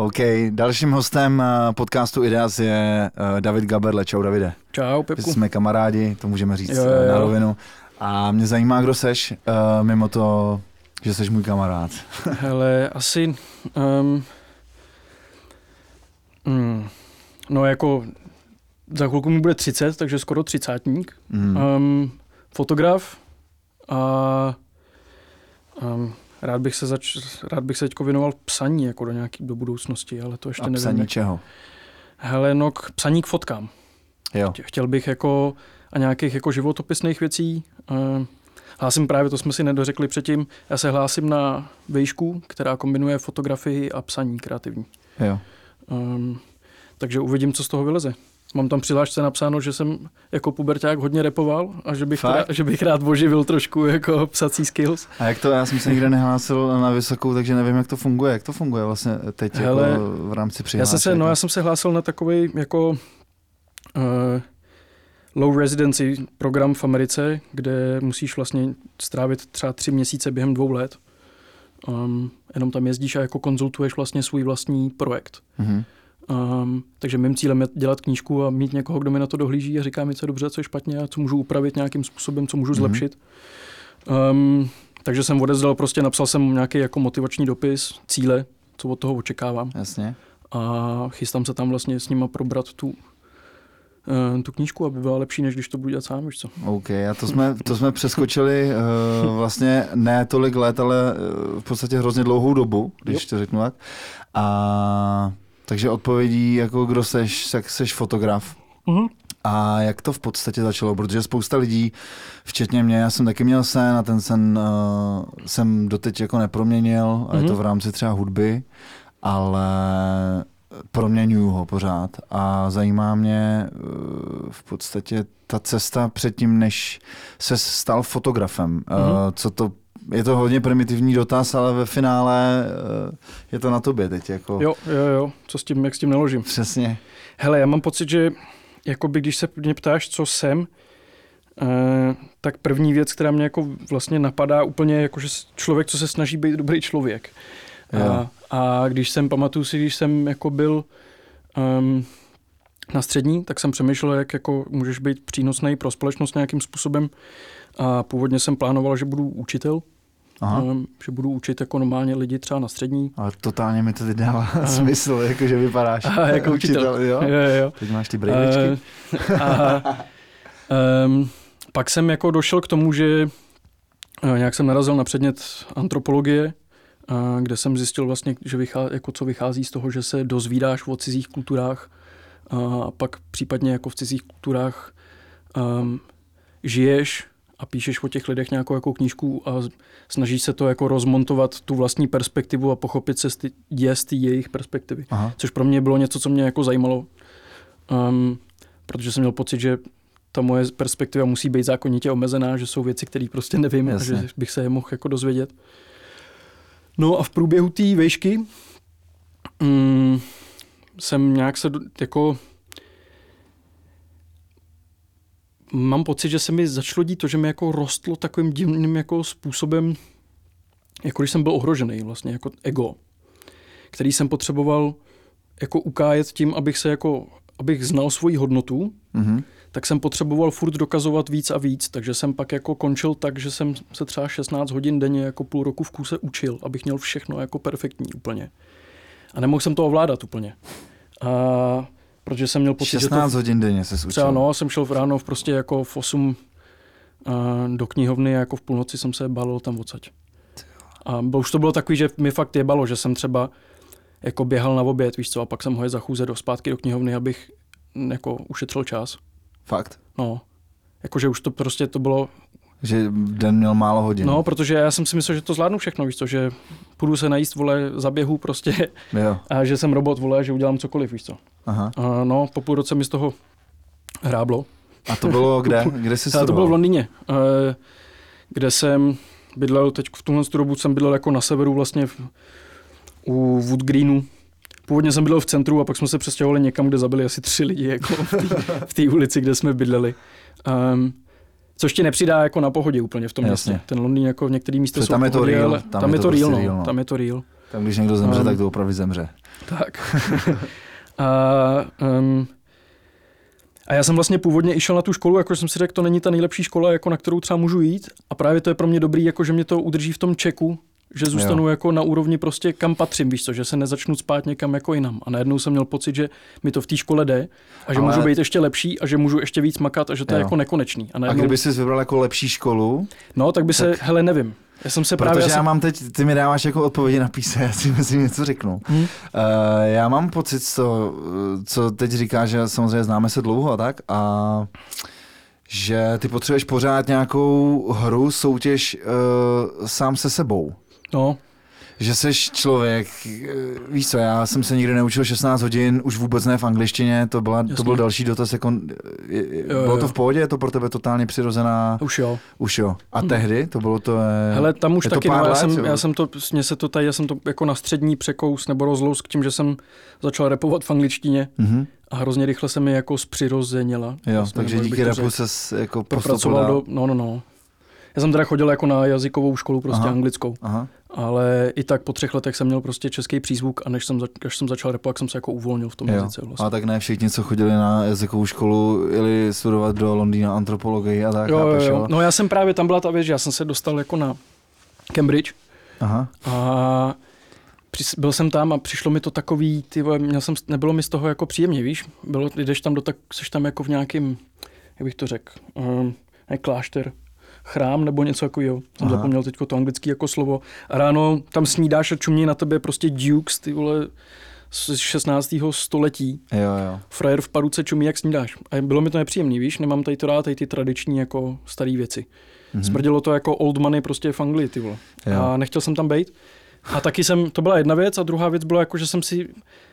OK, dalším hostem eh, podcastu Ideas je uh, David Gaberle. Čau Davide. Čau Pepku. Jsme kamarádi, to můžeme říct jo, jo, jo. na rovinu. A mě zajímá, kdo seš, mimo to, že jsi můj kamarád. Hele, asi... Um, mm, no jako za chvilku mi bude 30, takže skoro třicátník. Mm. Um, fotograf a um, rád bych se zač, rád bych se teďko věnoval psaní jako do nějaký do budoucnosti, ale to ještě a nevím. psaní jak... čeho? Hele, no k psaní k fotkám. Jo. Chtěl bych jako a nějakých jako životopisných věcí. Uh, hlásím právě, to jsme si nedořekli předtím, já se hlásím na vejšku, která kombinuje fotografii a psaní kreativní. Jo. Um, takže uvidím, co z toho vyleze. Mám tam přihlášce napsáno, že jsem jako puberták hodně repoval a že bych, teda, že bych rád oživil trošku jako psací skills. A jak to, já jsem se nikde nehlásil na vysokou, takže nevím, jak to funguje. Jak to funguje vlastně teď Hele, jako v rámci přihlášky? Já jsem se, no, já jsem se hlásil na takový jako uh, low residency program v Americe, kde musíš vlastně strávit třeba tři měsíce během dvou let. Um, jenom tam jezdíš a jako konzultuješ vlastně svůj vlastní projekt. Mm-hmm. Um, takže mým cílem je dělat knížku a mít někoho, kdo mi na to dohlíží a říká mi, co je dobře, co je špatně a co můžu upravit nějakým způsobem, co můžu mm-hmm. zlepšit. Um, takže jsem odezdal, prostě napsal jsem nějaký jako motivační dopis, cíle, co od toho očekávám. Jasně. A chystám se tam vlastně s nima probrat tu, uh, tu knížku, aby byla lepší, než když to budu dělat sám, víš co. OK, a to jsme, to jsme přeskočili uh, vlastně ne tolik let, ale uh, v podstatě hrozně dlouhou dobu, když jo. to řeknu tak. A takže odpovědí, jako kdo seš, tak seš fotograf. Uh-huh. A jak to v podstatě začalo? Protože spousta lidí, včetně mě, já jsem taky měl sen a ten sen uh, jsem doteď jako neproměnil a uh-huh. je to mhm. v rámci třeba hudby, ale proměňuju ho pořád a zajímá mě uh, v podstatě ta cesta předtím, než se stal fotografem. Uh, co to je to hodně primitivní dotaz, ale ve finále eh, je to na tobě teď. Jako... Jo, jo, jo, co s tím, jak s tím naložím. Přesně. Hele, já mám pocit, že jakoby, když se mě ptáš, co jsem, eh, tak první věc, která mě jako vlastně napadá úplně, jako že člověk, co se snaží být dobrý člověk. A, a když jsem, pamatuju si, když jsem jako byl um, na střední, tak jsem přemýšlel, jak jako můžeš být přínosný pro společnost nějakým způsobem. A původně jsem plánoval, že budu učitel, Aha. Um, že budu učit jako normálně lidi třeba na střední. Ale totálně mi to teď dává Aha. smysl, jako že vypadáš Aha, jako učitel. učitel jo? Jo, jo. Teď máš ty brejličky. Uh, a, um, pak jsem jako došel k tomu, že uh, nějak jsem narazil na předmět antropologie, uh, kde jsem zjistil vlastně, že vychází, jako co vychází z toho, že se dozvídáš o cizích kulturách uh, a pak případně jako v cizích kulturách um, žiješ a píšeš o těch lidech nějakou jako knížku a snažíš se to jako rozmontovat tu vlastní perspektivu a pochopit se je z jejich perspektivy. Aha. Což pro mě bylo něco, co mě jako zajímalo, um, protože jsem měl pocit, že ta moje perspektiva musí být zákonitě omezená, že jsou věci, které prostě nevím Jasně. a že bych se je mohl jako dozvědět. No a v průběhu té vejšky um, jsem nějak se jako mám pocit, že se mi začalo dít to, že mi jako rostlo takovým divným jako způsobem, jako když jsem byl ohrožený vlastně, jako ego, který jsem potřeboval jako ukájet tím, abych se jako, abych znal svoji hodnotu, mm-hmm. tak jsem potřeboval furt dokazovat víc a víc, takže jsem pak jako končil tak, že jsem se třeba 16 hodin denně jako půl roku v kuse učil, abych měl všechno jako perfektní úplně. A nemohl jsem to ovládat úplně. A protože jsem měl pocit, 16 že to, hodin denně se učil. Třeba no, jsem šel v ráno v prostě jako v 8 uh, do knihovny a jako v půlnoci jsem se balil tam odsaď. A už to bylo takový, že mi fakt jebalo, že jsem třeba jako běhal na oběd, víš co, a pak jsem ho je za chůze do zpátky do knihovny, abych jako ušetřil čas. Fakt? No. Jakože už to prostě to bylo že den měl málo hodin. No, protože já jsem si myslel, že to zvládnu všechno, víš to, že půjdu se najíst, vole, zaběhu prostě jo. a že jsem robot, vole, že udělám cokoliv, víš co. Aha. A no, po půl roce mi z toho hráblo. A to bylo kde? Kde jsi studoval? To bylo v Londýně, eh, kde jsem bydlel, teď v tuhle dobu jsem bydlel jako na severu vlastně v, u Wood Greenu. Původně jsem bydlel v centru a pak jsme se přestěhovali někam, kde zabili asi tři lidi jako v té ulici, kde jsme bydleli. Um, Což ti nepřidá jako na pohodě úplně v tom Jasně. městě. Ten Londýn jako v některých místech jsou tam je to real, tam, tam je to real, no, tam je to real. Tam když někdo zemře, Um, tak to opravdu zemře. Tak. a, um, a já jsem vlastně původně išel na tu školu, jako jsem si řekl, to není ta nejlepší škola, jako na kterou třeba můžu jít. A právě to je pro mě dobrý, jako že mě to udrží v tom čeku, že zůstanu jo. jako na úrovni prostě kam patřím, víš co, že se nezačnu spát někam jako jinam. A najednou jsem měl pocit, že mi to v té škole jde a že Ale- můžu být ještě lepší a že můžu ještě víc makat a že to je Jo. jako nekonečný. A A najednou, kdyby jsi vybral jako lepší školu, no, tak by se, hele, nevím. Já jsem se právě protože já mám teď, ty mi dáváš jako odpovědi na píse, já si myslím něco řeknu. Hm? Uh, já mám pocit eh, co teď říkáš, že samozřejmě známe se dlouho a tak, a že ty potřebuješ pořád nějakou hru, soutěž uh, sám se sebou. No, Že jsi člověk, eh, víš co, já jsem se nikdy neučil 16 hodin, už vůbec ne v angličtině, to, byla, to byl další dotaz, jako, eh, je- Jo, bylo jo. to v pohodě, je to pro tebe totálně přirozená, už jo. už jo. A Hm. tehdy to bylo to... eh, Hele, tam už je to taky, no, já, let, jsem, jo? já jsem to, mně se to tady, já jsem to jako na střední překous nebo rozlous k tím, že jsem začal repovat v angličtině Mhm. a hrozně rychle se mi jako zpřirozenila. Jo, Vlastně, takže díky řekl. se jako postupoval do, no, no, no. Já jsem teda chodil jako na jazykovou školu, prostě. Aha. anglickou, Aha, ale i tak po třech letech jsem měl prostě český přízvuk a než jsem, za, až jsem začal repovat, jsem se jako uvolnil v tom jo. jazyce vlastně. A tak ne všichni, co chodili na jazykovou školu, jeli studovat do Londýna antropologii a tak, Jo, jo, jo. No já jsem právě, tam byla ta věc, že já jsem se dostal jako na Cambridge Aha, A byl jsem tam a přišlo mi to takový, ty vole, měl jsem, nebylo mi z toho jako příjemně, víš? Bylo, jdeš tam do tak, seš tam jako v nějakým, jak bych to řekl, um, ne klášter, chrám nebo něco takového. Jsem Aha. zapomněl teď to anglické jako slovo. A ráno tam snídáš a čumí na tebe prostě dukes, ty vole, z 16. století. jo, jo. Frajer v paruce čumí, jak snídáš. A bylo mi to nepříjemný, víš? Nemám tady to rád, tady ty tradiční jako staré věci. Mhm. Smrdělo to jako old money prostě v Anglii, ty vole. Jo. A nechtěl jsem tam být. A taky jsem, to byla jedna věc a druhá věc byla jako, že jsem si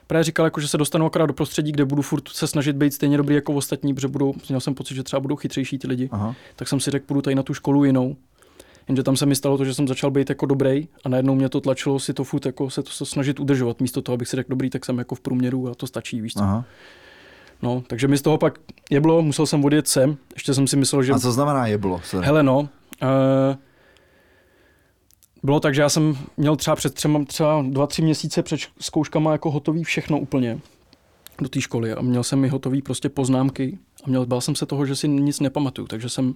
právě říkal, jako, že se dostanu akorát do prostředí, kde budu furt se snažit být stejně dobrý jako ostatní, protože budou, měl jsem pocit, že třeba budou chytřejší ty lidi. Aha. Tak jsem si řekl, půjdu tady na tu školu jinou. Jenže tam se mi stalo to, že jsem začal být jako dobrý a najednou mě to tlačilo si to furt jako se to snažit udržovat. Místo toho, abych si řekl dobrý, tak jsem jako v průměru a to stačí, víš co. Aha. No, takže mi z toho pak jeblo, musel jsem odjet sem. Ještě jsem si myslel, že A co znamená jeblo? Sorry. Hele no, uh, bylo tak, že já jsem měl třeba před třema, třeba dva, tři měsíce před zkouškama jako hotový všechno úplně do té školy a měl jsem mi hotový prostě poznámky a měl, bál jsem se toho, že si nic nepamatuju, takže jsem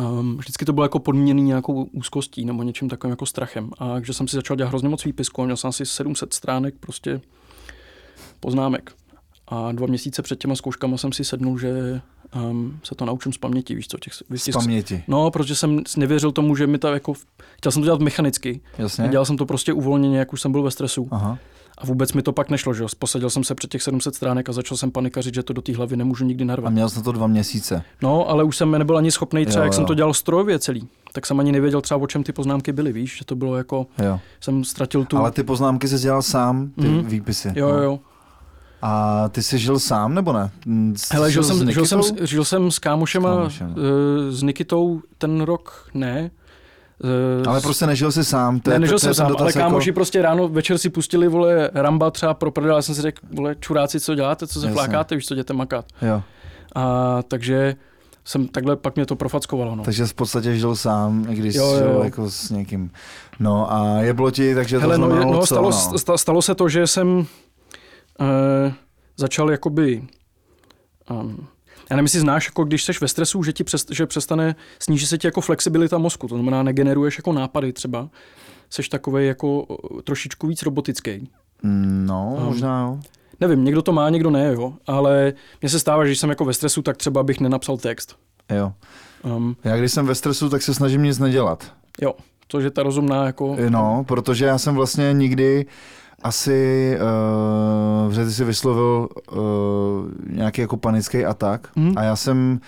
um, vždycky to bylo jako podmíněný nějakou úzkostí nebo něčím takovým jako strachem a takže jsem si začal dělat hrozně moc výpisku a měl jsem asi 700 stránek prostě poznámek. A dva měsíce před těma zkouškama jsem si sednul, že um, se to naučím z paměti, víš co, těch, Z těch, paměti, No, protože jsem nevěřil tomu, že mi to jako... Chtěl jsem to dělat mechanicky. jasně? Dělal jsem to prostě uvolněně, jak už jsem byl ve stresu. Aha. A vůbec mi to pak nešlo, že jo. Posadil jsem se před těch 700 stránek a začal jsem panikařit, že to do té hlavy nemůžu nikdy A narvat. měl jsi na to dva měsíce. No, ale už jsem nebyl ani schopný, třeba Jo, jak jsem jo. to dělal strojově celý. Tak jsem ani nevěděl třeba, o čem ty poznámky byly, víš, že to bylo jako, Jo. jsem ztratil tu... Ale ty poznámky jsi dělal sám, ty Mhm. výpisy. Jo, jo, jo. A ty jsi žil sám, nebo ne? Mm, jsi Hele, žil s jsem, žil, jsem, žil jsem s kámošem. eh, s Nikitou ten rok, ne. Eh, Ale prostě nežil jsi sám. To ne, je, nežil to jsem sám, ale dotaz kámoši prostě ráno, večer si pustili, vole, Ramba třeba pro prdel, já jsem si řekl, vole, čuráci, co děláte, co se Jasně. flákáte, víš, co jděte makat. Jako, jo. A takže jsem takhle, pak mě to profackovalo, no. Takže jsi v podstatě žil sám, i když Jo, jo, žil jo. jako s někým. No a je bylo ti, takže Hele, to no, znamenalo no co, stalo, no? sta- stalo se to, že jsem eh, začal jakoby, um, já nevím, jestli znáš, jako když jsi ve stresu, že ti přes, že přestane, sníží se ti jako flexibilita mozku, to znamená, negeneruješ jako nápady třeba, seš takovej jako o, trošičku víc robotický. No, Um, možná jo. Nevím, někdo to má, někdo ne, jo, ale mně se stává, že když jsem jako ve stresu, tak třeba bych nenapsal text. Jo. Um, Já když jsem ve stresu, tak se snažím nic nedělat. jo, to, že ta rozumná jako... No, protože já jsem vlastně nikdy asi, uh, že ty si vyslovil uh, nějaký jako panický atak Mhm. a já jsem,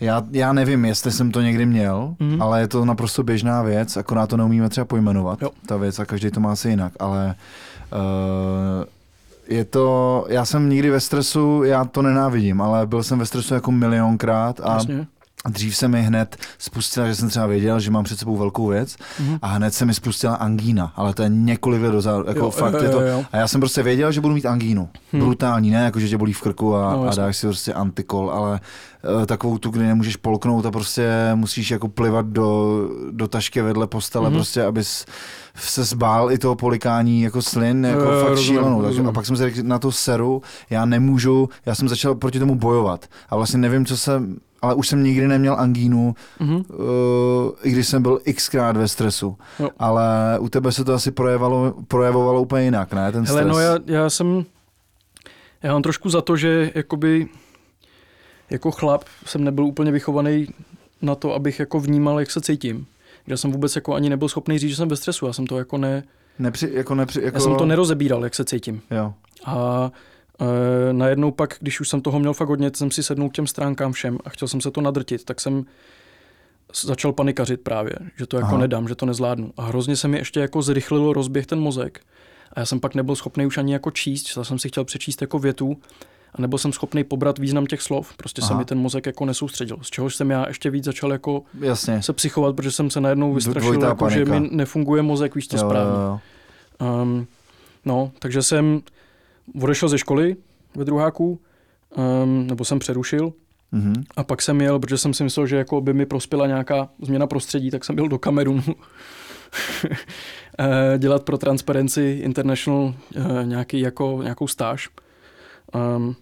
já, já nevím, jestli jsem to někdy měl, Mhm. ale je to naprosto běžná věc, akorát to neumíme třeba pojmenovat, Jo. ta věc a každý to má asi jinak, ale uh, je to, já jsem nikdy ve stresu, já to nenávidím, ale byl jsem ve stresu jako milionkrát a Jasně. Dřív se mi hned spustila, že jsem třeba věděl, že mám před sebou velkou věc Mhm. a hned se mi spustila angína, ale to je několik let dozadu, jako Jo, fakt jo, je to, jo, jo. a já jsem prostě věděl, že budu mít angínu, Hmm. brutální, ne jako, že tě bolí v krku a, No, a dáš si prostě antikol, ale uh, takovou tu, kdy nemůžeš polknout a prostě musíš jako plivat do, do tašky vedle postele, Mhm. prostě, abys se zbál i toho polikání jako slin, jako Jo, fakt rozumím, šílenou. Takže, a pak jsem si řekl, na to seru, já nemůžu, já jsem začal proti tomu bojovat a vlastně nevím, co jsem, ale už jsem nikdy neměl angínu, Mhm. uh, i když jsem byl xkrát ve stresu. Jo. Ale u tebe se to asi projevovalo, projevovalo úplně jinak, ne? Ten Hele, stres. no já, já jsem, já mám trošku za to, že jakoby jako chlap jsem nebyl úplně vychovaný na to, abych jako vnímal, jak se cítím. Já jsem vůbec jako ani nebyl schopný říct, že jsem ve stresu. Já jsem to jako ne, Nepři, jako nepři, jako... já jsem to nerozebíral, jak se cítím. Jo. A e, najednou pak, když už jsem toho měl fakt hodně, jsem si sednul k těm stránkám všem a chtěl jsem se to nadrtit, tak jsem začal panikařit právě, že to jako Aha. Nedám, že to nezvládnu. A hrozně se mi ještě jako zrychlilo rozběh ten mozek. A já jsem pak nebyl schopný už ani jako číst, já jsem si chtěl přečíst jako větu a nebyl jsem schopný pobrat význam těch slov. Prostě se Aha. mi ten mozek jako nesoustředil. Z čehož jsem já ještě víc začal jako Jasně. se psychovat, protože jsem se najednou vystrašil, jako, že mi nefunguje mozek, víš to jo, správně. jo, jo. Um, no, takže jsem odešel ze školy ve druháku, um, nebo jsem přerušil Mhm. a pak jsem jel, protože jsem si myslel, že jako by mi prospěla nějaká změna prostředí, tak jsem byl do Kamerunu eh, dělat pro Transparency International eh, nějaký jako, nějakou stáž. Um,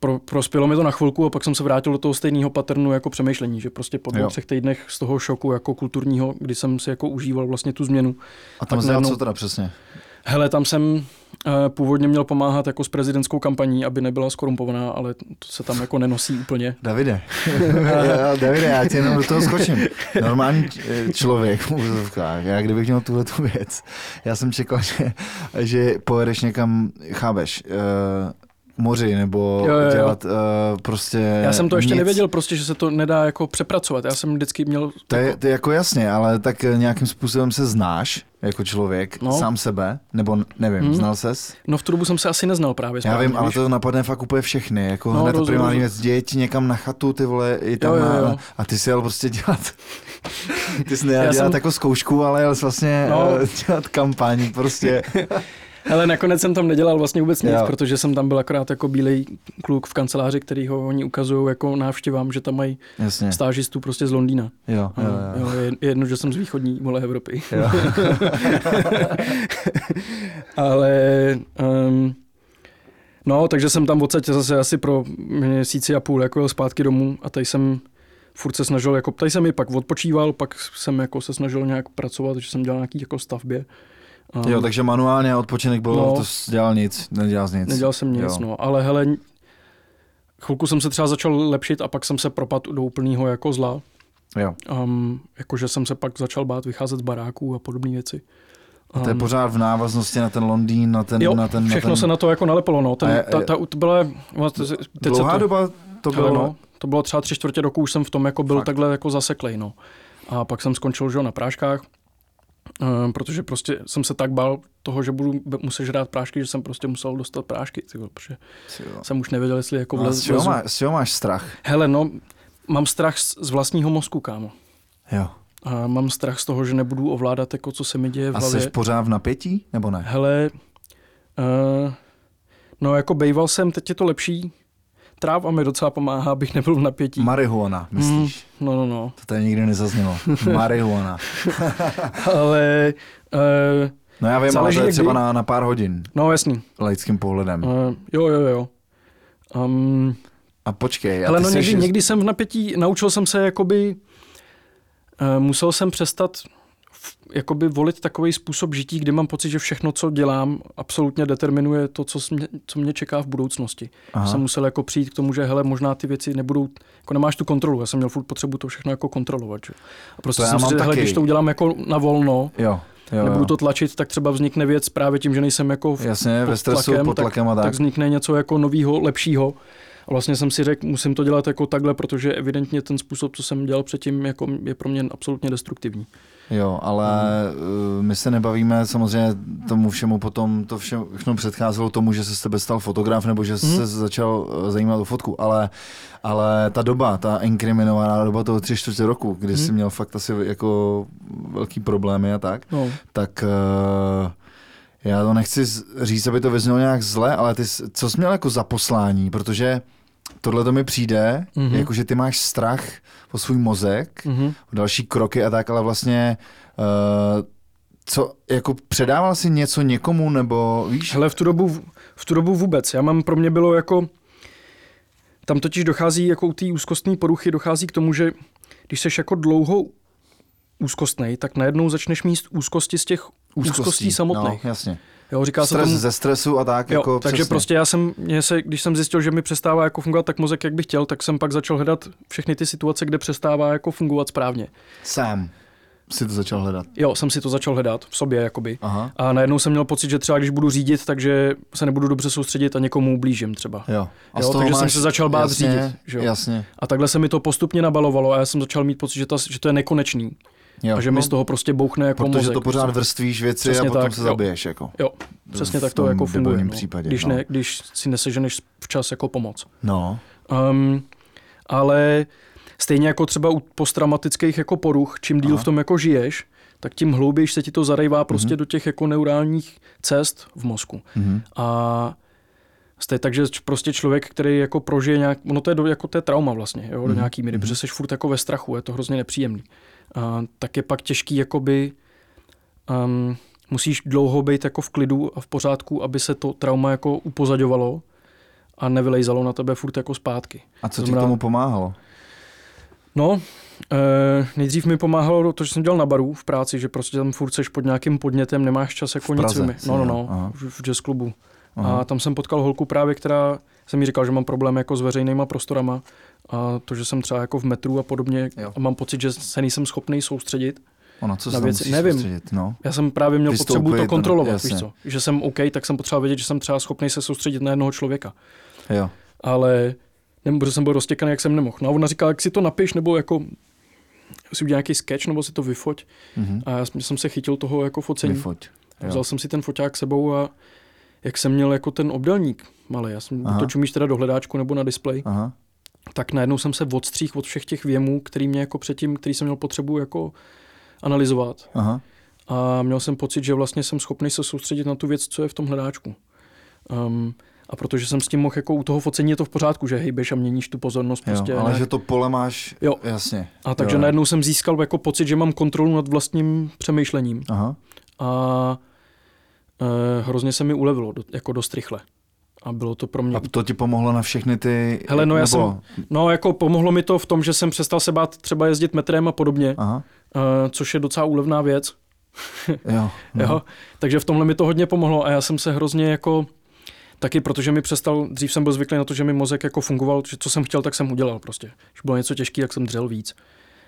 pro, prospělo mi to na chvilku a pak jsem se vrátil do toho stejného paternu jako přemýšlení, že prostě po dvou, třech týdnech z toho šoku jako kulturního, kdy jsem si jako užíval vlastně tu změnu, A tam tak najednou- co teda přesně? Hele, tam jsem původně měl pomáhat jako s prezidentskou kampaní, aby nebyla skorumpovaná, ale to se tam jako nenosí úplně. Davide. Já- Davide, já tě jenom do toho skočím. Normální č- člověk v úzovkách, já kdybych měl tuhle tu věc, já jsem čekal, že, že pojedeš někam, chápeš, uh, moři, nebo Jo, jo, jo. dělat uh, prostě Já jsem to ještě nic. nevěděl prostě, že se to nedá jako přepracovat. Já jsem vždycky měl... To je, to je jako jasně, ale tak eh, nějakým způsobem se znáš jako člověk, no. Sám sebe, nebo nevím, Hmm. znal ses? No v tu dobu jsem se asi neznal právě Já správně, vím, ale víš? to napadne fakt úplně všechny, jako No, hned rozumím, primární věc, děje ti někam na chatu, ty vole, i tam Jo, jo, jo. a ty si jel prostě dělat, ty jsi nejel Já dělat jsem- jako zkoušku, ale jel vlastně No. no. dělat kampaň, prostě, Ale nakonec jsem tam nedělal vlastně vůbec nic, Jo. protože jsem tam byl akorát jako bílej kluk v kanceláři, který ho oni ukazují jako návštěvám, že tam mají jasně, stážistů prostě z Londýna. jo, jo, jo. jo, je je jedno, že jsem z východní vole Evropy. jo. Ale um, no, takže jsem tam odsaď zase asi pro měsíci a půl jako jel zpátky domů a tady jsem furt se snažil, jako tady jsem i pak odpočíval, pak jsem jako se snažil nějak pracovat, že jsem dělal nějaký jako stavbě. Um, jo, takže manuálně odpočinek byl, No. to dělal nic, nedělal jsi nic. Nedělal jsem nic, Jo. no, ale hele, chvilku jsem se třeba začal lepšit a pak jsem se propadl do úplného jako zla. Jo. Um, jakože jsem se pak začal bát vycházet z baráků a podobné věci. A to je Um, pořád v návaznosti na ten Londýn, na ten, Jo, na ten, všechno na ten... se na to jako nalepilo, no. A Ten, je- ta, ta, to byla, teď Dlouhá to, doba to hele, bylo, no, to bylo třeba tři čtvrtě roku, už jsem v tom jako byl Fakt. takhle jako zaseklej, no. A pak jsem skončil, že jo, na práškách, um, protože prostě jsem se tak bál toho, že budu muset žrát prášky, že jsem prostě musel dostat prášky, ty, vole, protože Jo. jsem už nevěděl, jestli jako No, a vlez, z, čeho vlezu. má, z čeho máš strach? Hele, no, mám strach z, z vlastního mozku, kámo. Jo. A mám strach z toho, že nebudu ovládat, jako co se mi děje v A hlavě. jsi pořád v napětí, nebo ne? Hele, uh, no jako bejval jsem, teď je to lepší. Tráva mi docela pomáhá, abych nebyl v napětí. Marihuana, myslíš? No, no, no. To tady nikdy nezaznělo. Marihuana. Ale, uh, No já vím, ale to je někdy. třeba na, na pár hodin no jasný. laickým pohledem. Uh, jo, jo, jo. Um, A počkej, a ale no jsi někdy, ještě- někdy jsem v napětí, naučil jsem se jakoby, uh, musel jsem přestat jakoby volit takový způsob žití, kdy mám pocit, že všechno, co dělám, absolutně determinuje to, co, mě, co mě čeká v budoucnosti. Aha. Jsem musel jako přijít k tomu, že hele, možná ty věci nebudou, jako nemáš tu kontrolu, já jsem měl furt potřebu to všechno jako kontrolovat. Že? A prostě To jsem si řekl, hele, když to udělám jako na volno, Jo, jo, nebudu to tlačit, tak třeba vznikne věc právě tím, že nejsem jako v, Jasně, pod ve stresu, tlakem, pod tak- tlakem a tak. tak vznikne něco jako novýho, lepšího. A A vlastně jsem si řekl, musím to dělat jako takhle, protože evidentně ten způsob, co jsem dělal předtím, jako je pro mě absolutně destruktivní. Jo, ale mm. my se nebavíme samozřejmě tomu všemu potom, to vše, všechno předcházelo tomu, že se z tebe stal fotograf nebo že mm. se začal eh, zajímat o fotku, ale, ale ta doba, ta inkriminovaná doba toho tři čtvrtě roku, kdy mm. jsi měl fakt asi jako velký problémy a tak, no. tak uh, já to nechci říct, aby to vyznělo nějak zle, ale ty, co jsi měl jako za poslání, protože tohle to mi přijde, mm-hmm. jako že ty máš strach o svůj mozek, mm-hmm. o další kroky a tak, ale vlastně uh, co, jako předával si něco někomu, nebo víš? Hele, v tu dobu, v tu dobu vůbec. Já mám, pro mě bylo jako, tam totiž dochází, jako u té úzkostné poruchy, dochází k tomu, že když seš jako dlouho úzkostnej, tak najednou začneš mít úzkosti z těch úzkostí, úzkostí samotných. No, jasně. Jo, říká Stres se tomu, ze stresu a tak. Jo, jako takže přesně. prostě já jsem, mě se, když jsem zjistil, že mi přestává jako fungovat tak mozek, jak bych chtěl, tak jsem pak začal hledat všechny ty situace, kde přestává jako fungovat správně. Sám si to začal hledat. Jo, jsem si to začal hledat v sobě, jakoby. Aha. A najednou jsem měl pocit, že třeba když budu řídit, takže se nebudu dobře soustředit a někomu ublížím třeba. Jo. A jo takže máš, jsem se začal bát jasně, řídit. Že jo? Jasně. A takhle se mi to postupně nabalovalo a já jsem začal mít pocit, že, ta, že to je nekonečný. Jo, a že no, mi z toho prostě bouchne jako Protože mozek, to pořád prostě. vrstvíš věci přesně a potom tak, se zabiješ. Jako. Jo, přesně tak to jako funguje. No. Případě, když, no. ne, když si neseženeš včas jako pomoc. No. Um, ale stejně jako třeba u posttraumatických jako poruch, čím díl Aha. v tom jako žiješ, tak tím hlouběji se ti to zarejvá prostě mm-hmm. do těch jako neurálních cest v mozku. Mm-hmm. A Jste takže prostě člověk, který jako prožije nějak, ono to je do, jako to je trauma vlastně, jo, do nějaký míry, mm-hmm. protože jsi furt jako ve strachu, je to hrozně nepříjemný. Tak je pak těžký jakoby, um, musíš dlouho být jako v klidu a v pořádku, aby se to trauma jako upozaďovalo a nevylejzalo na tebe furt jako zpátky. A co ti k tomu pomáhalo? No, e, nejdřív mi pomáhalo to, že jsem dělal na baru v práci, že prostě tam furt seš pod nějakým podnětem, nemáš čas jako v Praze, nic No, no, no, v, v jazz klubu. Aha. A tam jsem potkal holku právě, která jsem mi říkal, že mám problém jako s veřejnýma prostorama a to, že jsem třeba jako v metru a podobně jo. a mám pocit, že se nejsem schopný soustředit. Ono, co na věci. Nevím. Soustředit, no. Já jsem právě měl Vystoupit, potřebu to kontrolovat, víš co? Že jsem OK, tak jsem potřeboval vědět, že jsem třeba schopný se soustředit na jednoho člověka. Jo. Ale nebo že jsem byl roztěkaný, jak jsem nemohl. No a ona říkala, jak si to napiš, nebo jako si udělá nějaký sketch, nebo si to vyfoť. Mm-hmm. A já jsem se chytil toho jako focení. Vyfoť. Jo. Vzal jsem si ten foťák sebou a jak jsem měl jako ten obdelník malý, já jsem Aha. to čumíš teda do hledáčku nebo na displej, Aha. tak najednou jsem se odstřih od všech těch věmů, který mě jako předtím, který jsem měl potřebu jako analyzovat. Aha. A měl jsem pocit, že vlastně jsem schopný se soustředit na tu věc, co je v tom hledáčku. Um, a protože jsem s tím mohl, jako u toho focení je to v pořádku, že hejbeš a měníš tu pozornost. Jo, prostě ale nějak... že to pole máš, jo. jasně. A takže jo. najednou jsem získal jako pocit, že mám kontrolu nad vlastním přemýšlením. Aha. A eh, hrozně se mi ulevilo, do, jako dost rychle. A bylo to pro mě... A to ti pomohlo na všechny ty... Hele, no nebo... já jsem... No jako pomohlo mi to v tom, že jsem přestal se bát třeba jezdit metrem a podobně, Aha. Eh, což je docela úlevná věc. jo, no. jo. Takže v tomhle mi to hodně pomohlo a já jsem se hrozně jako... Taky protože mi přestal, dřív jsem byl zvyklý na to, že mi mozek jako fungoval, že co jsem chtěl, tak jsem udělal prostě. Když bylo něco těžké, tak jsem dřel víc.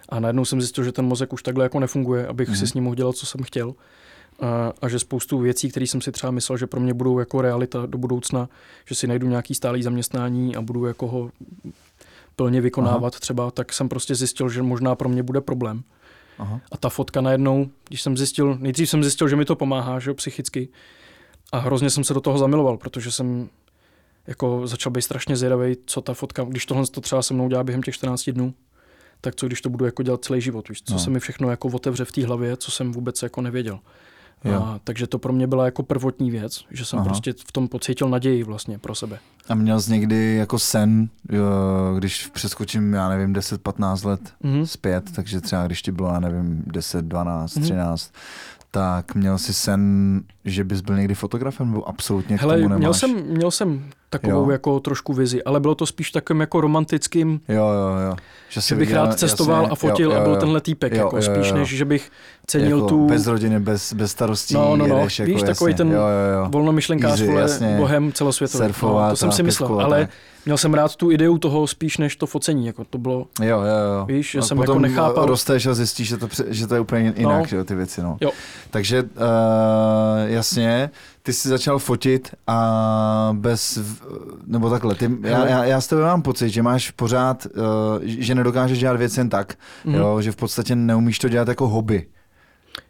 A najednou jsem zjistil, že ten mozek už takhle jako nefunguje, abych mm-hmm. si s ním mohl dělat, co jsem chtěl a, a že spoustu věcí, které jsem si třeba myslel, že pro mě budou jako realita do budoucna, že si najdu nějaký stálý zaměstnání a budu jako ho plně vykonávat Aha. třeba, tak jsem prostě zjistil, že možná pro mě bude problém. Aha. A ta fotka najednou, když jsem zjistil, nejdřív jsem zjistil, že mi to pomáhá, že jo, psychicky. A hrozně jsem se do toho zamiloval, protože jsem jako začal být strašně zvědavý, co ta fotka, když tohle to třeba se mnou dělá během těch 14 dnů, tak co když to budu jako dělat celý život, víš, co no. se mi všechno jako otevře v té hlavě, co jsem vůbec jako nevěděl. A, takže to pro mě byla jako prvotní věc, že jsem Aha. prostě v tom pocítil naději vlastně pro sebe. A měl jsi někdy jako sen, jo, když přeskočím, já nevím, 10-15 let mm-hmm. zpět, takže třeba když ti bylo, já nevím, 10, 12, mm-hmm. 13, tak měl jsi sen, že bys byl někdy fotografem, nebo absolutně Hele, k tomu nemáš? Měl jsem, měl jsem takovou jo. jako trošku vizi, ale bylo to spíš takovým jako romantickým, jo, jo, jo. Že, že bych viděl, rád cestoval jasně, a fotil jo, jo, jo. a byl tenhle týpek, jo, jako jo, jo, spíš než, že bych cenil jako tu... Bez rodiny, bez, bez starostí. No, no, no, jedeš, jako, víš, takový ten jo, jo, jo. volnomyšlenkář, Easy, vole, bohem celosvětový. Surfovat, no, to jsem si myslel, ale měl jsem rád tu ideu toho spíš než to focení, jako to bylo, jo, jo, jo. víš, že a jsem jako nechápal. rosteš a zjistíš, že to, že to je úplně jinak, no. že, ty věci, no. Jo. Takže uh, jasně, ty jsi začal fotit a bez, nebo takhle, ty, já, já, já s tebe mám pocit, že máš pořád, uh, že nedokážeš dělat věc jen tak, mm. jo, že v podstatě neumíš to dělat jako hobby.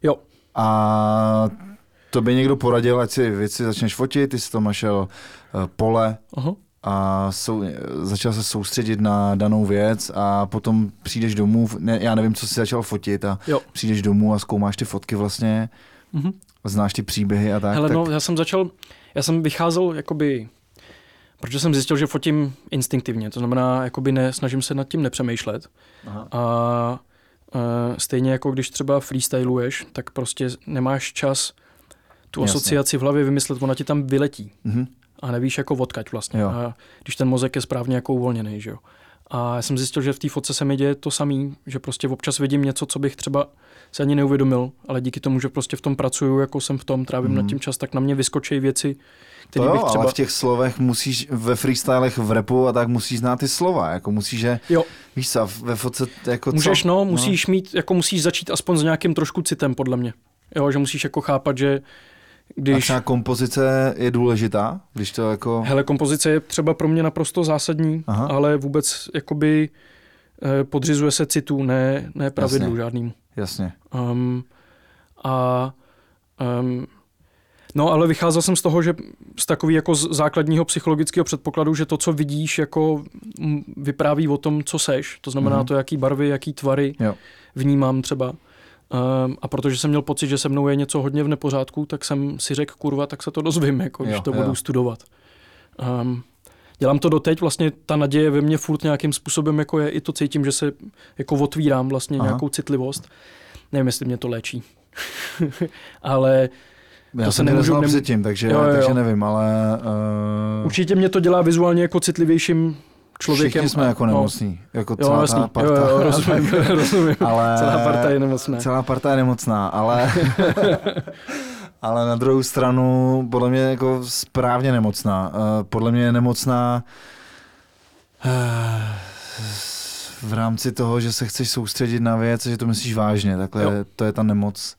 Jo. A to by někdo poradil, ať si věci začneš fotit, ty jsi to našel uh, pole, uh-huh a sou, začal se soustředit na danou věc a potom přijdeš domů, ne, já nevím, co jsi začal fotit a jo. přijdeš domů a zkoumáš ty fotky vlastně, mm-hmm. Znáš ty příběhy a tak. Hele, tak... no, já jsem začal, já jsem vycházel jakoby, protože jsem zjistil, že fotím instinktivně, to znamená, jakoby ne, snažím se nad tím nepřemýšlet Aha. a uh, stejně jako když třeba freestyluješ, tak prostě nemáš čas tu Jasně. asociaci v hlavě vymyslet, ona ti tam vyletí. Mm-hmm a nevíš jako odkaď vlastně. Jo. A když ten mozek je správně jako uvolněný, že jo. A já jsem zjistil, že v té fotce se mi děje to samý, že prostě občas vidím něco, co bych třeba se ani neuvědomil, ale díky tomu, že prostě v tom pracuju, jako jsem v tom, trávím mm. nad tím čas, tak na mě vyskočí věci, které bych třeba... ale v těch slovech musíš, ve freestylech, v repu a tak musíš znát ty slova, jako musíš, že, jo. víš co, ve fotce jako Můžeš, co? no, musíš no. mít, jako musíš začít aspoň s nějakým trošku citem, podle mě. Jo, že musíš jako chápat, že když... A třeba kompozice je důležitá, když to jako... Hele, kompozice je třeba pro mě naprosto zásadní, Aha. ale vůbec jakoby eh, podřizuje se citu, ne, ne pravidlu Jasně. žádným. Jasně. Um, a um, No, ale vycházel jsem z toho, že z takový jako z základního psychologického předpokladu, že to, co vidíš, jako vypráví o tom, co seš. To znamená mm-hmm. to, jaký barvy, jaký tvary jo. vnímám třeba. Um, a protože jsem měl pocit, že se mnou je něco hodně v nepořádku, tak jsem si řekl, kurva, tak se to dozvím, jako, když jo, to jo. budu studovat. Um, dělám to doteď, vlastně ta naděje ve mně furt nějakým způsobem jako je, i to cítím, že se jako otvírám vlastně Aha. nějakou citlivost. Nevím, jestli mě to léčí. ale já to se nemůžu nem... předtím, takže, jo, jo. takže nevím, ale... Uh... Určitě mě to dělá vizuálně jako citlivějším člověkem. Všichni jsme jako no. nemocní, no. jako celá jo, jasný. ta parta. Jo, jo, rozumím, rozumím. Ale, celá parta je nemocná. Celá parta je nemocná, ale... ale na druhou stranu podle mě jako správně nemocná. Uh, podle mě je nemocná uh, v rámci toho, že se chceš soustředit na věc, že to myslíš vážně. Takhle jo. to je ta nemoc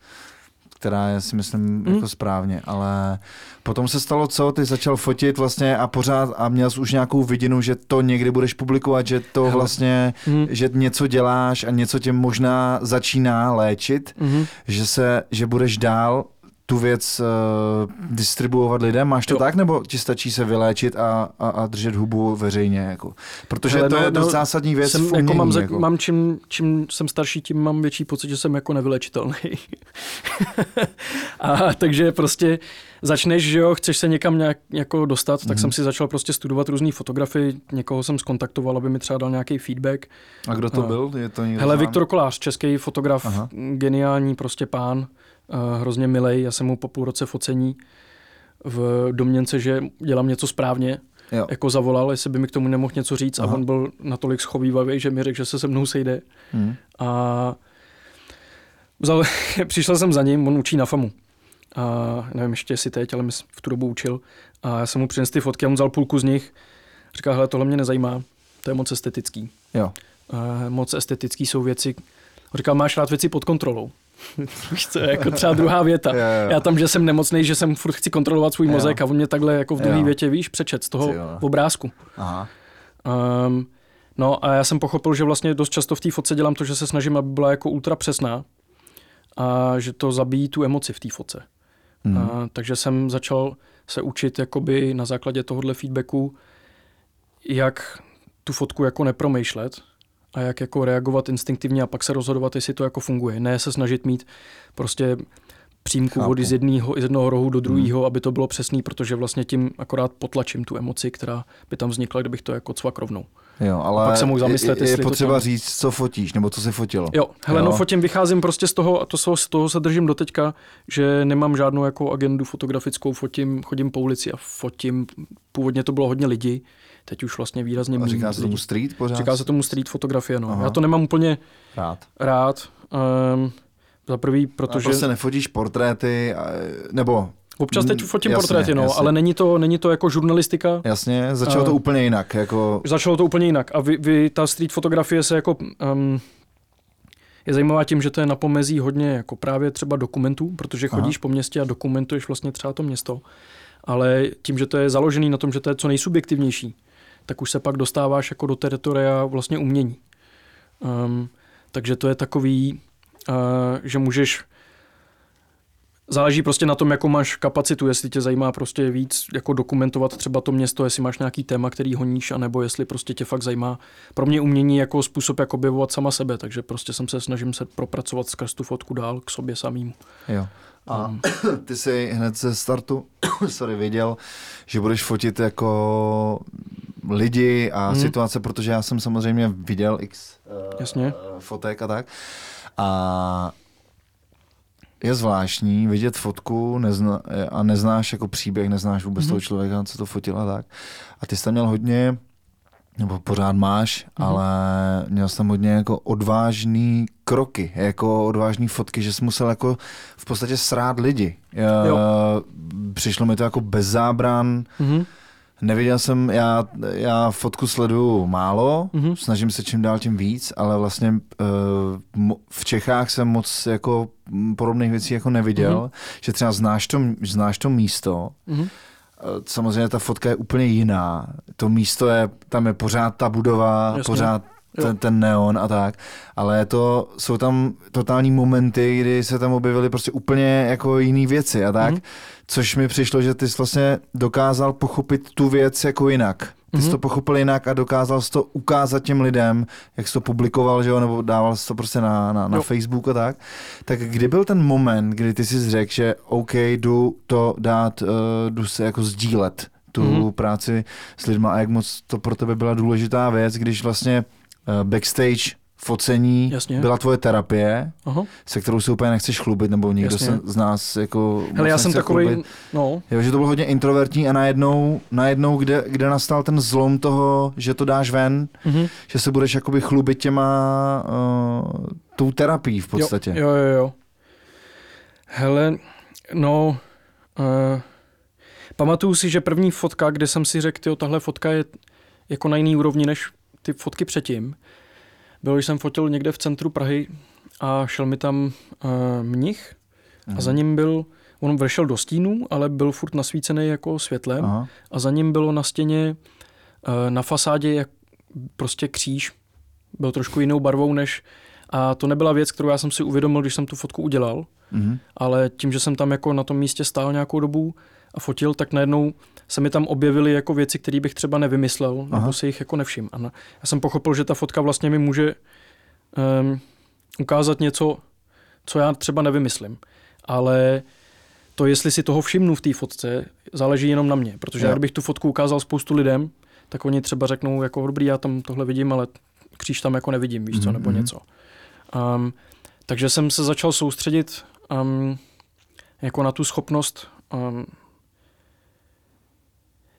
která je si myslím mm. jako správně, ale potom se stalo co, ty začal fotit vlastně a pořád a měl jsi už nějakou vidinu, že to někdy budeš publikovat, že to vlastně, mm. že něco děláš a něco tě možná začíná léčit, mm. že se, že budeš dál tu věc uh, distribuovat lidem? Máš to jo. tak, nebo ti stačí se vyléčit a, a, a držet hubu veřejně? Jako? Protože Hele, to no, je dost no, zásadní věc jsem, v umění, jako mám, jako. mám čím, čím jsem starší, tím mám větší pocit, že jsem jako nevylečitelný. a takže prostě začneš, že jo, chceš se někam nějak jako dostat, mm-hmm. tak jsem mhm. si začal prostě studovat různé fotografii, někoho jsem skontaktoval, aby mi třeba dal nějaký feedback. A kdo to a, byl? Je to Hele, Viktor Kolář, český fotograf, Aha. geniální prostě pán hrozně milej. Já jsem mu po půl roce focení v domněnce, že dělám něco správně, jo. jako zavolal, jestli by mi k tomu nemohl něco říct Aha. a on byl natolik schovývavý, že mi řekl, že se se mnou sejde. Hmm. A vzal, přišel jsem za ním, on učí na FAMu. A nevím ještě jestli teď, ale mi v tu dobu učil. A já jsem mu přinesl ty fotky a on vzal půlku z nich. Říkal, hele, tohle mě nezajímá, to je moc estetický. Jo. A moc estetický jsou věci. Říkal, máš rád věci pod kontrolou. Víš co, jako třeba druhá věta. jo, jo. Já tam, že jsem nemocný, že jsem furt chci kontrolovat svůj mozek jo. a on mě takhle jako v druhé větě, víš, přečet z toho v obrázku. Aha. Um, no a já jsem pochopil, že vlastně dost často v té fotce dělám to, že se snažím, aby byla jako ultra přesná a že to zabíjí tu emoci v té fotce. Mm. A, takže jsem začal se učit jakoby na základě tohohle feedbacku, jak tu fotku jako nepromýšlet, a jak jako reagovat instinktivně a pak se rozhodovat, jestli to jako funguje. Ne se snažit mít prostě přímku Chápu. vody z, jedného, z jednoho rohu do druhého, hmm. aby to bylo přesný, protože vlastně tím akorát potlačím tu emoci, která by tam vznikla, kdybych to jako cvak rovnou. Jo, ale pak se mohl zamyslet, je, je potřeba to říct, co fotíš, nebo co se fotilo. Jo, hele, jo. no fotím, vycházím prostě z toho, a to z toho se držím do teďka, že nemám žádnou jako agendu fotografickou, fotím, chodím po ulici a fotím, původně to bylo hodně lidí, teď už vlastně výrazně méně. Říká se tomu street pořád? Říká se tomu street fotografie, no. Aha. Já to nemám úplně rád. rád um, za prvý, protože... A prostě nefotíš portréty, nebo Občas teď fotím jasně, portréty, no, jasně. ale není to, není to jako žurnalistika. Jasně, začalo to úplně jinak. Jako... Začalo to úplně jinak a vy, vy, ta street fotografie se jako... Um, je zajímavá tím, že to je na pomezí hodně jako právě třeba dokumentů, protože chodíš Aha. po městě a dokumentuješ vlastně třeba to město, ale tím, že to je založený na tom, že to je co nejsubjektivnější, tak už se pak dostáváš jako do teritoria vlastně umění. Um, takže to je takový, uh, že můžeš Záleží prostě na tom, jakou máš kapacitu, jestli tě zajímá prostě víc jako dokumentovat třeba to město, jestli máš nějaký téma, který honíš, anebo jestli prostě tě fakt zajímá. Pro mě umění jako způsob, jak objevovat sama sebe, takže prostě jsem se snažím se propracovat skrz tu fotku dál k sobě samým. Jo. A um. ty jsi hned ze startu sorry, věděl, že budeš fotit jako lidi a hmm. situace, protože já jsem samozřejmě viděl x uh, Jasně. fotek a tak. A je zvláštní vidět fotku nezna, a neznáš jako příběh, neznáš vůbec mm-hmm. toho člověka, co to fotil a tak. A ty jsi tam měl hodně, nebo pořád máš, mm-hmm. ale měl jsi tam hodně jako odvážný kroky, jako odvážný fotky, že jsi musel jako v podstatě srát lidi. Jo. Přišlo mi to jako bez zábran, mm-hmm Neviděl jsem, já, já fotku sleduju málo, mm-hmm. snažím se čím dál tím víc, ale vlastně uh, v Čechách jsem moc jako podobných věcí jako neviděl, mm-hmm. že třeba znáš to, znáš to místo, mm-hmm. Samozřejmě ta fotka je úplně jiná, to místo je, tam je pořád ta budova, Jasně. pořád ten, ten neon a tak, ale to, jsou tam totální momenty, kdy se tam objevily prostě úplně jako jiné věci a tak, mm-hmm. což mi přišlo, že ty jsi vlastně dokázal pochopit tu věc jako jinak. Ty jsi to pochopil jinak a dokázal jsi to ukázat těm lidem, jak jsi to publikoval, že jo, nebo dával jsi to prostě na, na, na Facebook a tak. Tak kdy byl ten moment, kdy ty jsi řekl, že OK, jdu to dát, uh, jdu se jako sdílet tu mm-hmm. práci s lidma a jak moc to pro tebe byla důležitá věc, když vlastně Eh, backstage focení Jasně. byla tvoje terapie, Aha. se kterou se úplně nechceš chlubit, nebo někdo se z nás jako Hele, já jsem takový, no. Jo, že to bylo hodně introvertní a najednou, najednou kde, kde nastal ten zlom toho, že to dáš ven, mm-hmm. že se budeš jakoby chlubit těma uh, tou terapií v podstatě. Jo, jo, jo. Hele, no, uh, pamatuju si, že první fotka, kde jsem si řekl, jo, tahle fotka je jako na jiný úrovni než ty fotky předtím, bylo, že jsem fotil někde v centru Prahy a šel mi tam uh, mnich Aha. a za ním byl, on vršel do stínu, ale byl furt nasvícený jako světlem Aha. a za ním bylo na stěně uh, na fasádě jak prostě kříž, byl trošku jinou barvou než a to nebyla věc, kterou já jsem si uvědomil, když jsem tu fotku udělal, mm ale tím, že jsem tam jako na tom místě stál nějakou dobu a fotil, tak najednou se mi tam objevily jako věci, které bych třeba nevymyslel, Aha. nebo si jich jako nevšim. A já jsem pochopil, že ta fotka vlastně mi může um, ukázat něco, co já třeba nevymyslím. Ale to, jestli si toho všimnu v té fotce, záleží jenom na mě. Protože já. kdybych tu fotku ukázal spoustu lidem, tak oni třeba řeknou, jako dobrý, já tam tohle vidím, ale kříž tam jako nevidím, víš co, mm-hmm. nebo mhm. něco. Um, takže jsem se začal soustředit um, jako na tu schopnost um,